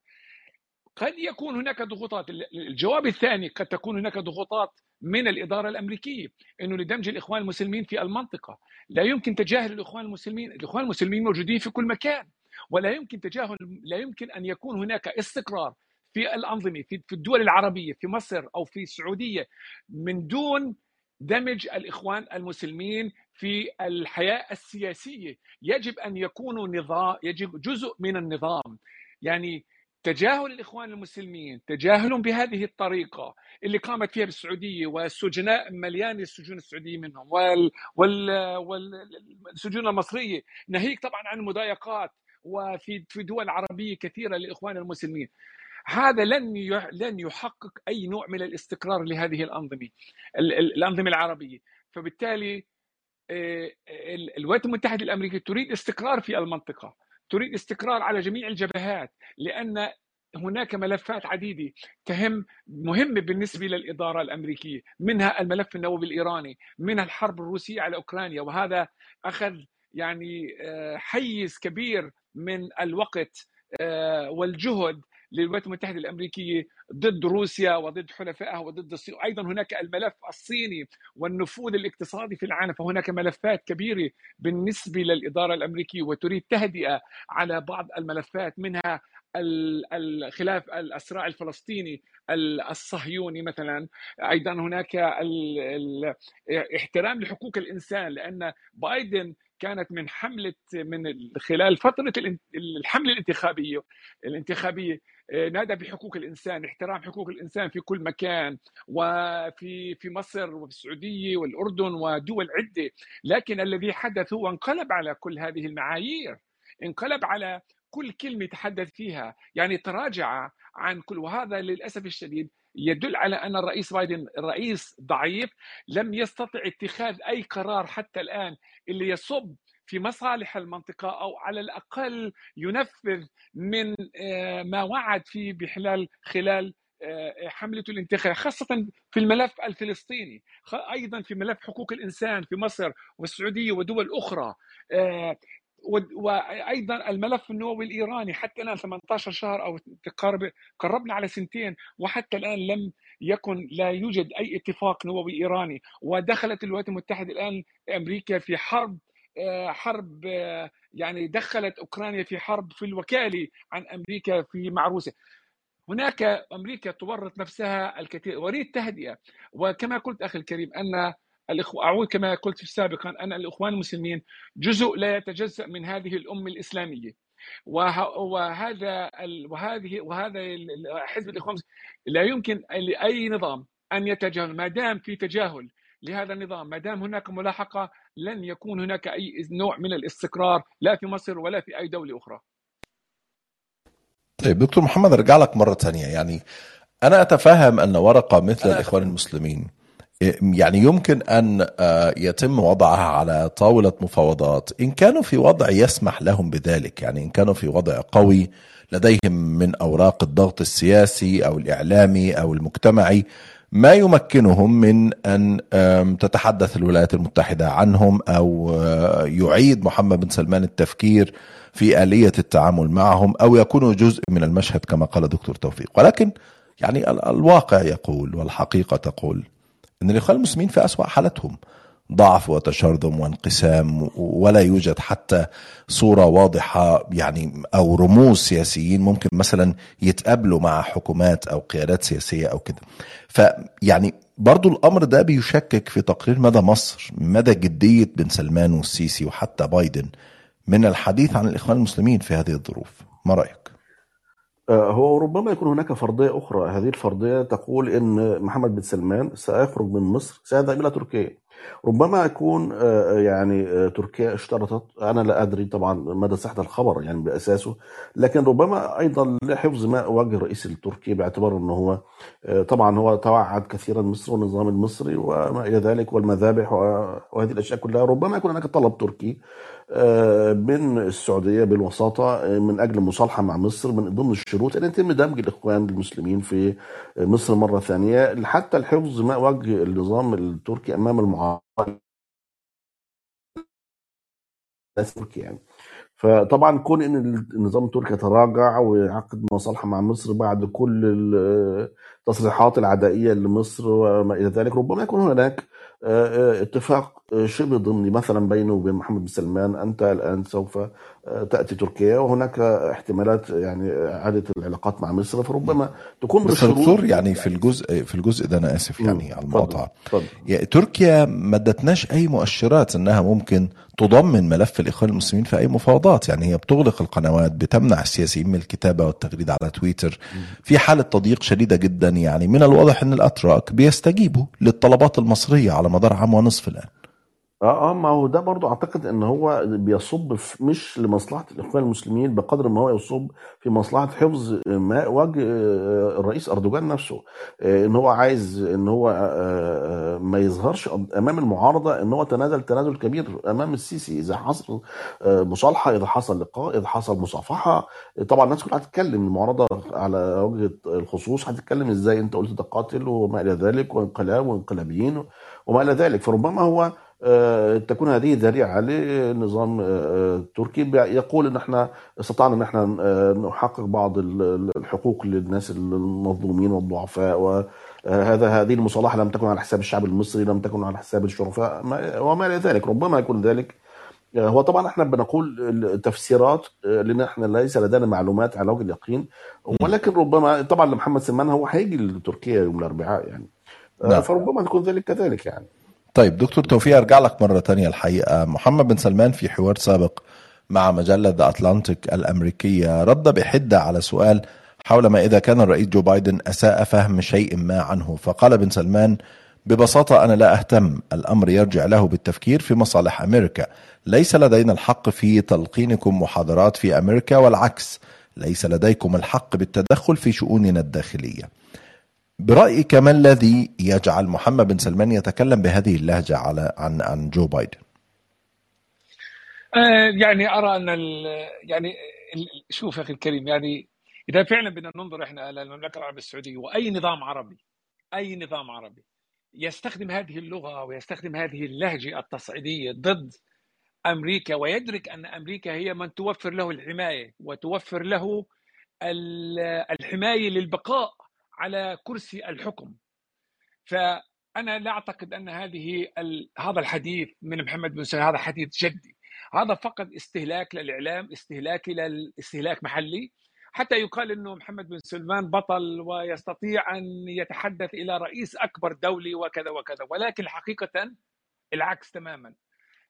قد يكون هناك ضغوطات الجواب الثاني قد تكون هناك ضغوطات من الإدارة الأمريكية أنه لدمج الإخوان المسلمين في المنطقة لا يمكن تجاهل الإخوان المسلمين الإخوان المسلمين موجودين في كل مكان ولا يمكن تجاهل لا يمكن أن يكون هناك استقرار في الأنظمة في الدول العربية في مصر أو في السعودية من دون دمج الإخوان المسلمين في الحياة السياسية. يجب أن يكونوا نظام يجب جزء من النظام. يعني تجاهل الإخوان المسلمين تجاهلهم بهذه الطريقة اللي قامت فيها بالسعودية والسجناء مليان السجون السعودية منهم وال وال والسجون المصرية. ناهيك طبعا عن المضايقات وفي في دول عربية كثيرة للاخوان المسلمين. هذا لن لن يحقق أي نوع من الاستقرار لهذه الأنظمة ال- ال- الأنظمة العربية. فبالتالي آه، ال- الولايات المتحدة الأمريكية تريد استقرار في المنطقة تريد استقرار على جميع الجبهات لأن هناك ملفات عديدة تهم مهمة بالنسبة للإدارة الأمريكية منها الملف النووي الإيراني منها الحرب الروسية على أوكرانيا وهذا أخذ يعني آه، حيز كبير من الوقت آه، والجهد للولايات المتحدة الأمريكية ضد روسيا وضد حلفائها وضد الصين. أيضا هناك الملف الصيني والنفوذ الاقتصادي في العالم فهناك ملفات كبيرة بالنسبة للإدارة الأمريكية وتريد تهدئة على بعض الملفات منها الخلاف الصراع الفلسطيني الصهيوني مثلا. أيضا هناك احترام لحقوق الإنسان لأن بايدن كانت من حملة من خلال فترة الحملة الانتخابية الانتخابية نادى بحقوق الإنسان احترام حقوق الإنسان في كل مكان وفي في مصر وفي السعودية والأردن ودول عدة. لكن الذي حدث هو انقلب على كل هذه المعايير انقلب على كل كلمة يتحدث فيها يعني تراجع عن كل وهذا للأسف الشديد يدل على أن الرئيس بايدن رئيس ضعيف لم يستطع اتخاذ أي قرار حتى الآن اللي يصب في مصالح المنطقة أو على الأقل ينفذ من آه، ما وعد فيه بخلال خلال آه، حملته الانتخابية خاصة في الملف الفلسطيني أيضا في ملف حقوق الإنسان في مصر والسعودية ودول أخرى آه، وأيضا الملف النووي الإيراني حتى الآن 18 شهر أو تقارب قربنا على سنتين وحتى الآن لم يكن لا يوجد أي اتفاق نووي إيراني ودخلت الولايات المتحدة الآن أمريكا في حرب حرب آه، يعني دخلت أوكرانيا في حرب في الوكالة عن أمريكا في مع روسيا. هناك أمريكا تورط نفسها الكثير. أريد تهدئة. وكما قلت أخي الكريم أن الإخوة أعود كما قلت سابقا أن الإخوان المسلمين جزء لا يتجزأ من هذه الأمة الإسلامية. وهذا وهذه وهذا حزب الإخوان لا يمكن لأي نظام أن يتجاهل ما دام في تجاهل لهذا النظام. ما دام هناك ملاحقة لن يكون هناك أي نوع من الاستقرار لا في مصر ولا في أي دولة أخرى. طيب دكتور محمد أرجع لك مرة ثانية. يعني أنا أتفهم أن ورقة مثل الإخوان المسلمين يعني يمكن أن آه، يتم وضعها على طاولة مفاوضات. إن كانوا في وضع يسمح لهم بذلك يعني إن كانوا في وضع قوي لديهم من أوراق الضغط السياسي أو الإعلامي أو المجتمعي ما يمكنهم من أن تتحدث الولايات المتحدة عنهم أو آه، يعيد محمد بن سلمان التفكير في آلية التعامل معهم أو يكونوا جزء من المشهد كما قال دكتور توفيق. ولكن يعني الواقع يقول والحقيقة تقول إن الاخوان المسلمين في أسوأ حالتهم. ضعف وتشرذم وانقسام ولا يوجد حتى صورة واضحة يعني أو رموز سياسيين ممكن مثلا يتقابلوا مع حكومات أو قيادات سياسية أو كده. فيعني برضو الأمر ده بيشكك في تقرير مدى مصر مدى جدية بن سلمان والسيسي وحتى بايدن من الحديث عن الإخوان المسلمين في هذه الظروف. ما رأيك؟ آه، هو ربما يكون هناك فرضية أخرى. هذه الفرضية تقول إن محمد بن سلمان سيخرج من مصر سيذهب إلى تركيا. ربما يكون آه، يعني آه، تركيا اشترطت. أنا لا أدري طبعا مدى صحة الخبر يعني بأساسه لكن ربما أيضا لحفظ ما وجه الرئيس التركي باعتبار أنه هو طبعا هو توعد كثيرا مصر والنظام المصري وما إلى ذلك والمذابح وهذه الأشياء كلها. ربما يكون هناك طلب تركي من السعودية بالوساطة من أجل المصالحه مع مصر من ضمن الشروط إن يتم دمج الإخوان المسلمين في مصر مرة ثانية. حتى الحفظ ما وجه النظام التركي أمام المعارضة. التركي يعني. فطبعا كون إن النظام التركي تراجع ويعقد مصالحة مع مصر بعد كل التصريحات العدائية لمصر وما إلى ذلك ربما يكون هناك آه، آه، اتفاق آه، شبه ضمني مثلا بينه وبين محمد بن سلمان أنت الآن سوف تأتي تركيا وهناك احتمالات يعني إعادة العلاقات مع مصر فربما تكون بس دكتور يعني في الجزء في الجزء ده أنا آسف يعني على المقاطعة. يعني تركيا ما ادتناش أي مؤشرات إنها ممكن تضمن ملف الإخوان المسلمين في أي مفاوضات. يعني هي بتغلق القنوات بتمنع السياسيين من الكتابة والتغريده على تويتر. في حالة تضييق شديدة جدا يعني من الواضح إن الأتراك بيستجيبوا للطلبات المصرية على مدار عام ونصف الآن. آه آه ما هو ده برضو أعتقد إن هو بيصب في مش لمصلحة الإخوان المسلمين بقدر ما هو يصب في مصلحة حفظ ما وجه آه، الرئيس أردوغان نفسه آه، إن هو عايز إن هو آه، ما يظهرش أمام المعارضة إن هو تنازل تنازل كبير أمام السيسي إذا حصل مصالحة إذا حصل لقاء إذا حصل مصافحة. طبعا الناس كلها هتتكلم المعارضة على وجه الخصوص هتتكلم إزاي؟ أنت قلت ده قاتل وما إلى ذلك وانقلاب وانقلابيين وما إلى ذلك. فربما هو تكون هذه ذريعة للنظام التركي آه، يقول إن إحنا استطعنا إن إحنا آه، نحقق بعض الحقوق للناس المظلومين والضعفاء وهذا هذه المصالحة لم تكن على حساب الشعب المصري لم تكن على حساب الشرفاء وما إلى ذلك. ربما يكون ذلك. هو طبعا إحنا بنقول التفسيرات لأن إحنا ليس لدينا معلومات على وجه اليقين. ولكن ربما طبعا لمحمد سلمان هو هيجي لتركيا يوم الأربعاء يعني. نعم. فربما تكون ذلك كذلك يعني. طيب دكتور توفيق أرجع لك مرة تانية الحقيقة. محمد بن سلمان في حوار سابق مع مجلة The Atlantic الأمريكية رد بحدة على سؤال حول ما إذا كان الرئيس جو بايدن أساء فهم شيء ما عنه. فقال بن سلمان ببساطة أنا لا أهتم. الأمر يرجع له بالتفكير في مصالح أمريكا. ليس لدينا الحق في تلقينكم محاضرات في أمريكا والعكس ليس لديكم الحق بالتدخل في شؤوننا الداخلية. برأيك ما الذي يجعل محمد بن سلمان يتكلم بهذه اللهجة على عن عن جو بايدن؟ آه، يعني أن ال يعني شوف أخي الكريم يعني إذا فعلا بدنا ننظر إحنا إلى المملكة العربية السعودية وأي نظام عربي أي نظام عربي يستخدم هذه اللغة ويستخدم هذه اللهجة التصعيدية ضد أمريكا ويدرك أن أمريكا هي من توفر له الحماية وتوفر له ال- الحماية للبقاء على كرسي الحكم. فأنا لا أعتقد أن هذه هذا الحديث من محمد بن سلمان هذا حديث جدي. هذا فقط استهلاك للإعلام استهلاك استهلاك محلي. حتى يقال إنه محمد بن سلمان بطل ويستطيع أن يتحدث إلى رئيس أكبر دولي وكذا وكذا. ولكن حقيقة العكس تماما.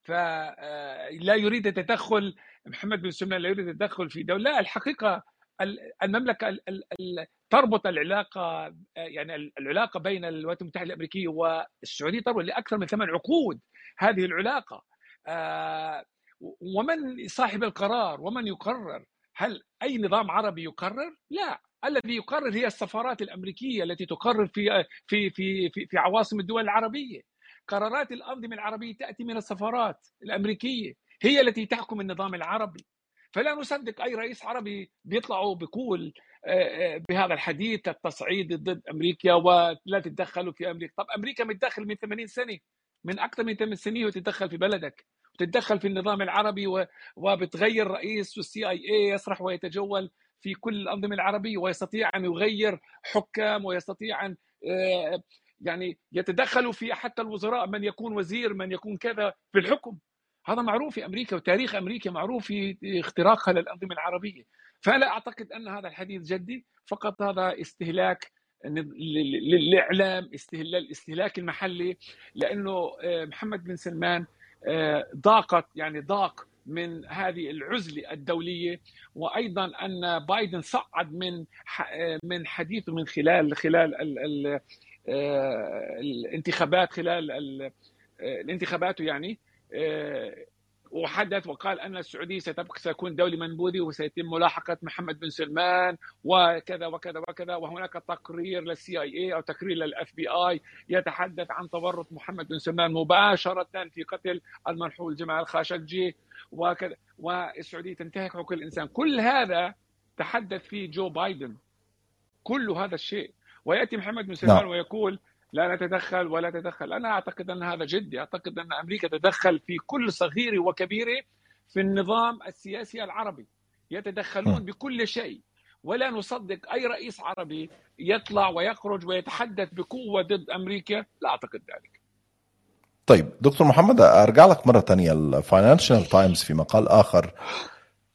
فلا يريد التدخل محمد بن سلمان لا يريد التدخل في دولة. لا الحقيقة ال- تربط العلاقة يعني العلاقة بين الولايات المتحدة الأمريكية والسعودية تربط لأكثر من ثمان عقود هذه العلاقة. آه، ومن صاحب القرار ومن يقرر؟ هل أي نظام عربي يقرر؟ لا. الذي يقرر هي السفارات الأمريكية التي تقرر في في في في, في عواصم الدول العربية. قرارات الأنظمة العربية تأتي من السفارات الأمريكية هي التي تحكم النظام العربي. فلا نصدق أي رئيس عربي بيطلعوا بيقول بهذا الحديث التصعيدي ضد أمريكا ولا تتدخلوا في أمريكا، طب أمريكا متدخل من 80 سنة من أكثر من 8 سنين وتتدخل في بلدك وتتدخل في النظام العربي وبتغير رئيس والسي آي اي يسرح ويتجول في كل الأنظمة العربية ويستطيع أن يغير حكام ويستطيع أن آه، يعني يتدخلوا في حتى الوزراء من يكون وزير من يكون كذا في الحكم. هذا معروف في أمريكا وتاريخ أمريكا معروف في اختراقها للأنظمة العربية. فلا أعتقد أن هذا الحديث جدي فقط هذا استهلاك لل- للإعلام استهلال الاستهلاك المحلي لأنه آه، محمد بن سلمان آه، ضاقت يعني ضاق من هذه العزلة الدولية وأيضا أن بايدن صعد من آه، من حديثه من خلال خلال ال ال الانتخابات خلال ال- الانتخابات يعني وحدث وقال أن السعوديه ستبقى ستكون دوله منبوذه وسيتم ملاحقة محمد بن سلمان وكذا وكذا وكذا وهناك تقرير لل CIA أو تقرير لل FBI يتحدث عن تورط محمد بن سلمان مباشرة في قتل المرحوم جمال الخاشقجي وكذا. والسعودية تنتهك حقوق الإنسان. كل هذا تحدث فيه جو بايدن. كل هذا الشيء. ويأتي محمد بن سلمان نعم. ويقول لا نتدخل ولا تدخل. أنا أعتقد أن هذا جدي. أعتقد أن أمريكا تدخل في كل صغيره وكبيره في النظام السياسي العربي. يتدخلون. بكل شيء. ولا نصدق أي رئيس عربي يطلع ويخرج ويتحدث بقوة ضد أمريكا. لا أعتقد ذلك. طيب دكتور محمد أرجع لك مرة تانية. الفاينانشال تايمز في مقال آخر.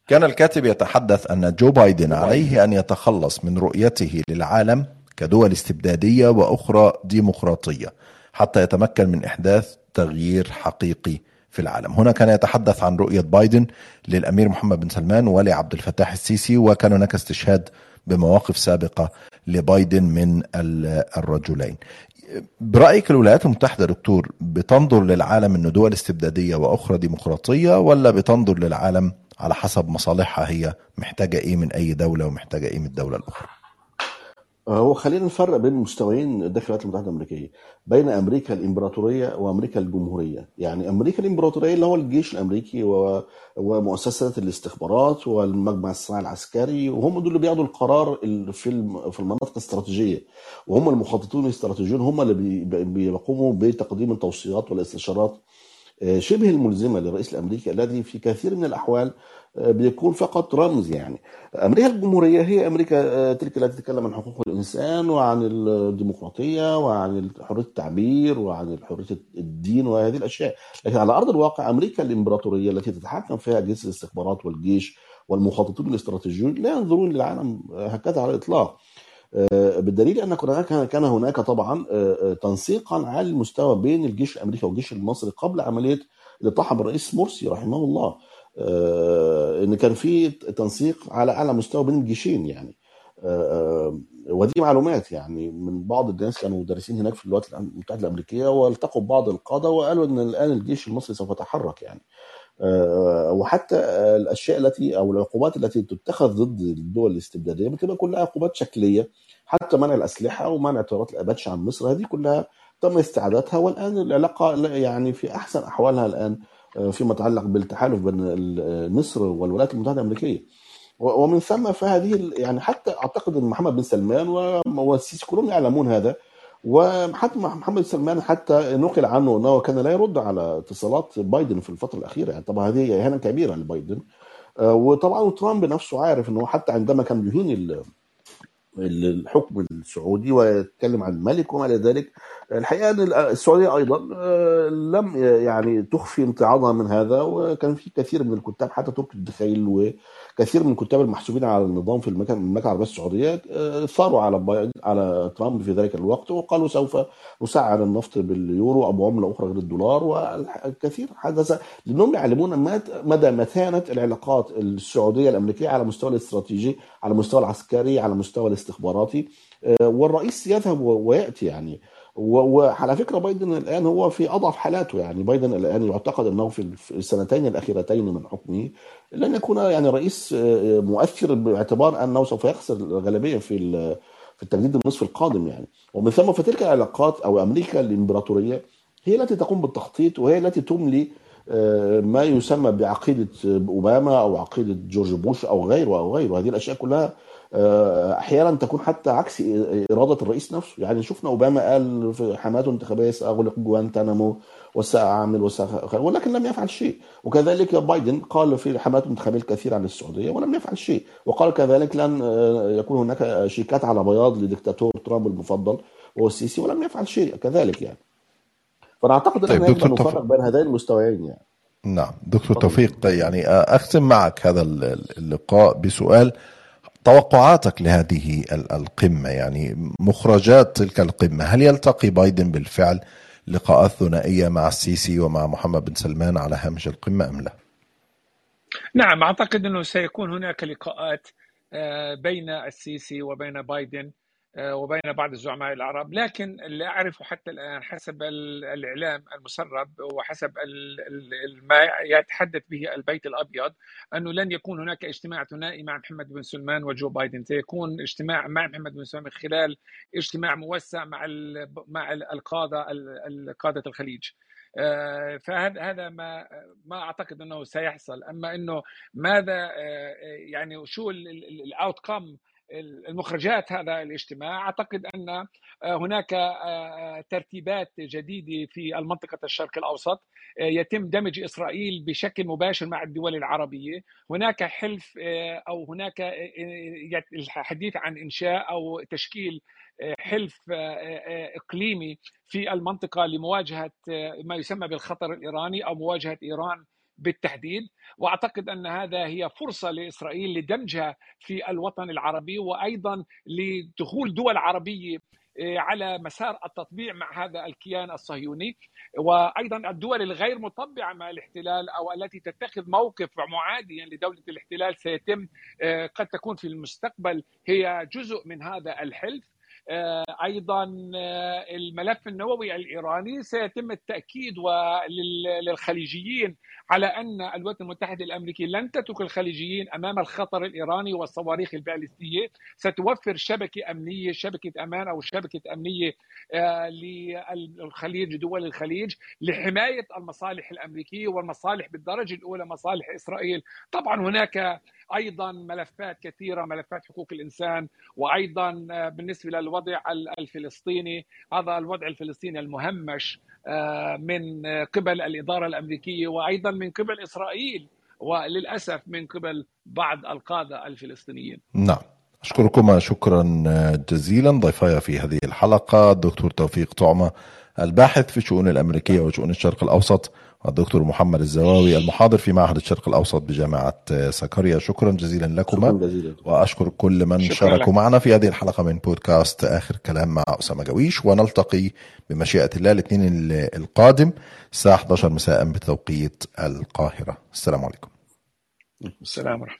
كان الكاتب يتحدث أن جو بايدن عليه أن يتخلص من رؤيته للعالم كدول استبدادية وأخرى ديمقراطية حتى يتمكن من إحداث تغيير حقيقي في العالم. هنا كان يتحدث عن رؤية بايدن للأمير محمد بن سلمان ولعبد الفتاح السيسي وكان هناك استشهاد بمواقف سابقة لبايدن من ال- الرجلين. برأيك الولايات المتحدة دكتور بتنظر للعالم انه دول استبدادية وأخرى ديمقراطية ولا بتنظر للعالم على حسب مصالحها هي محتاجة إيه من أي دولة ومحتاجة إيه من الدولة الأخرى؟ هو خلينا نفرق بين مستويين داخل الولايات المتحدة الأمريكية بين أمريكا الإمبراطورية وأمريكا الجمهورية. يعني أمريكا الإمبراطورية اللي هو الجيش الأمريكي و... ومؤسسات الاستخبارات والمجمع الصناعي العسكري وهم دول اللي بياخدوا القرار ال- في الم... في المناطق الاستراتيجية. وهم المخططون الاستراتيجيون هم اللي بي... بيقوموا بتقديم التوصيات والإستشارات آه، شبه الملزمة للرئيس الأمريكي الذي في كثير من الأحوال بيكون فقط رمز يعني. أمريكا الجمهورية هي أمريكا تلك التي تتكلم عن حقوق الإنسان وعن الديمقراطية وعن حرية التعبير وعن حرية الدين وهذه الأشياء. لكن على أرض الواقع أمريكا الإمبراطورية التي تتحكم فيها أجهزة الاستخبارات والجيش والمخططون الاستراتيجيون لا ينظرون للعالم هكذا على الإطلاق. بالدليل أن كان هناك طبعا تنسيقا على المستوى بين الجيش الأمريكي والجيش المصري قبل عملية الاطاحه بالرئيس مرسي رحمه الله. إن كان في تنسيق على أعلى مستوى بين الجيشين يعني. ودي معلومات يعني من بعض الناس كانوا مدرسين هناك في الولايات المتحدة الأمريكية والتقوا ببعض القادة وقالوا إن الآن الجيش المصري سوف يتحرك يعني. وحتى الأشياء التي أو العقوبات التي تتخذ ضد الدول الاستبدادية بتبقى كلها عقوبات شكلية حتى منع الأسلحة ومنع طيارات الأباتش عن مصر. هذه كلها تم استعادتها والآن العلاقة يعني في أحسن أحوالها الآن فيما يتعلق بالتحالف بين مصر والولايات المتحدة الأمريكية. ومن ثم فهذه يعني حتى أعتقد إن محمد بن سلمان والسيسي كلهم يعلمون هذا. وحتى محمد سلمان حتى نقل عنه أنه كان لا يرد على اتصالات بايدن في الفترة الأخيرة. يعني طبعا هذه اهانه كبيرة لبايدن. وطبعا ترامب نفسه عارف إنه حتى عندما كان يهين الحكم السعودي ويتكلم عن الملك وما إلى ذلك. الحقيقة أن السعودية أيضا لم يعني تخفي امتعاضها من هذا وكان في كثير من الكتاب حتى تركي الدخيل وكثير من الكتاب المحسوبين على النظام في المملكه العربية السعودية ثاروا على على ترامب في ذلك الوقت وقالوا سوف نسعر النفط باليورو أو بعمله أخرى غير الدولار والكثير حدث لأنهم يعلمون مدى متانه العلاقات السعودية الأمريكية على المستوى الاستراتيجي على المستوى العسكري على المستوى الاستخباراتي والرئيس يذهب ويأتي يعني. وعلى فكرة بايدن الآن هو في أضعف حالاته. يعني بايدن الآن يعتقد أنه في السنتين الأخيرتين من حكمه لن يكون يعني رئيس مؤثر باعتبار أنه سوف يخسر الغالبية في في التجديد النصف القادم يعني. ومن ثم فتلك العلاقات أو أمريكا الإمبراطورية هي التي تقوم بالتخطيط وهي التي تملي ما يسمى بعقيدة أوباما أو عقيدة جورج بوش أو غيره أو غيره. هذه الأشياء كلها أحيانا تكون حتى عكس إرادة الرئيس نفسه. يعني شفنا أوباما قال في حماته الانتخابية سأغلق جوانتانامو وساعمل وسأخل ولكن لم يفعل شيء. وكذلك بايدن قال في حماته الانتخابية الكثير عن السعودية ولم يفعل شيء. وقال كذلك لن يكون هناك شيكات على بياض لدكتاتور ترامب المفضل وهو السيسي ولم يفعل شيء كذلك يعني. فأنا أعتقد طيب أن نفرق بين هذين المستويين يعني. نعم دكتور توفيق يعني أختم معك هذا اللقاء بسؤال توقعاتك لهذه القمة يعني مخرجات تلك القمة هل يلتقي بايدن بالفعل لقاءات ثنائية مع السيسي ومع محمد بن سلمان على هامش القمة أم لا؟ نعم أعتقد أنه سيكون هناك لقاءات بين السيسي وبين بايدن وبين بعض الزعماء العرب. لكن اللي أعرفه حتى الآن حسب الإعلام المسرب وحسب ما يتحدث به البيت الأبيض أنه لن يكون هناك اجتماع ثنائي مع محمد بن سلمان وجو بايدن. سيكون اجتماع مع محمد بن سلمان من خلال اجتماع موسع مع مع القادة قادة الخليج. فهذا هذا ما ما أعتقد أنه سيحصل. أما أنه ماذا يعني شو الاوت كم المخرجات هذا الاجتماع. أعتقد أن هناك ترتيبات جديدة في المنطقة الشرق الأوسط. يتم دمج إسرائيل بشكل مباشر مع الدول العربية. هناك حلف أو هناك الحديث عن إنشاء أو تشكيل حلف إقليمي في المنطقة لمواجهة ما يسمى بالخطر الإيراني أو مواجهة إيران بالتحديد وأعتقد أن هذا هي فرصة لإسرائيل لدمجها في الوطن العربي وأيضا لدخول دول عربية على مسار التطبيع مع هذا الكيان الصهيوني. وأيضا الدول الغير مطبعة مع الاحتلال أو التي تتخذ موقف معاديا لدولة الاحتلال سيتم قد تكون في المستقبل هي جزء من هذا الحلف. أيضا الملف النووي الإيراني سيتم التأكيد للخليجيين على أن الولايات المتحدة الأمريكية لن تترك الخليجيين أمام الخطر الإيراني والصواريخ البالستيه ستوفر شبكة أمنية شبكة أمان أو شبكة أمنية للخليج دول الخليج لحماية المصالح الأمريكية والمصالح بالدرجة الأولى مصالح إسرائيل. طبعا هناك أيضا ملفات كثيرة ملفات حقوق الإنسان وأيضا بالنسبة للوضع الفلسطيني هذا الوضع الفلسطيني المهمش من قبل الإدارة الأمريكية وأيضا من قبل إسرائيل وللأسف من قبل بعض القادة الفلسطينيين. نعم أشكركما شكرا جزيلا ضيفاي في هذه الحلقة الدكتور توفيق طعمة الباحث في الشؤون الأمريكية وشؤون الشرق الأوسط والدكتور محمد الزواوي المحاضر في معهد الشرق الأوسط بجامعة سكريا شكرا جزيلا لكما. شكرا جزيلا. وأشكر كل من شاركوا. معنا في هذه الحلقة من بودكاست آخر كلام مع أسامة جويش ونلتقي بمشيئة الله الاثنين القادم الساعة 11 مساء بتوقيت القاهرة. السلام عليكم. السلام ورحمة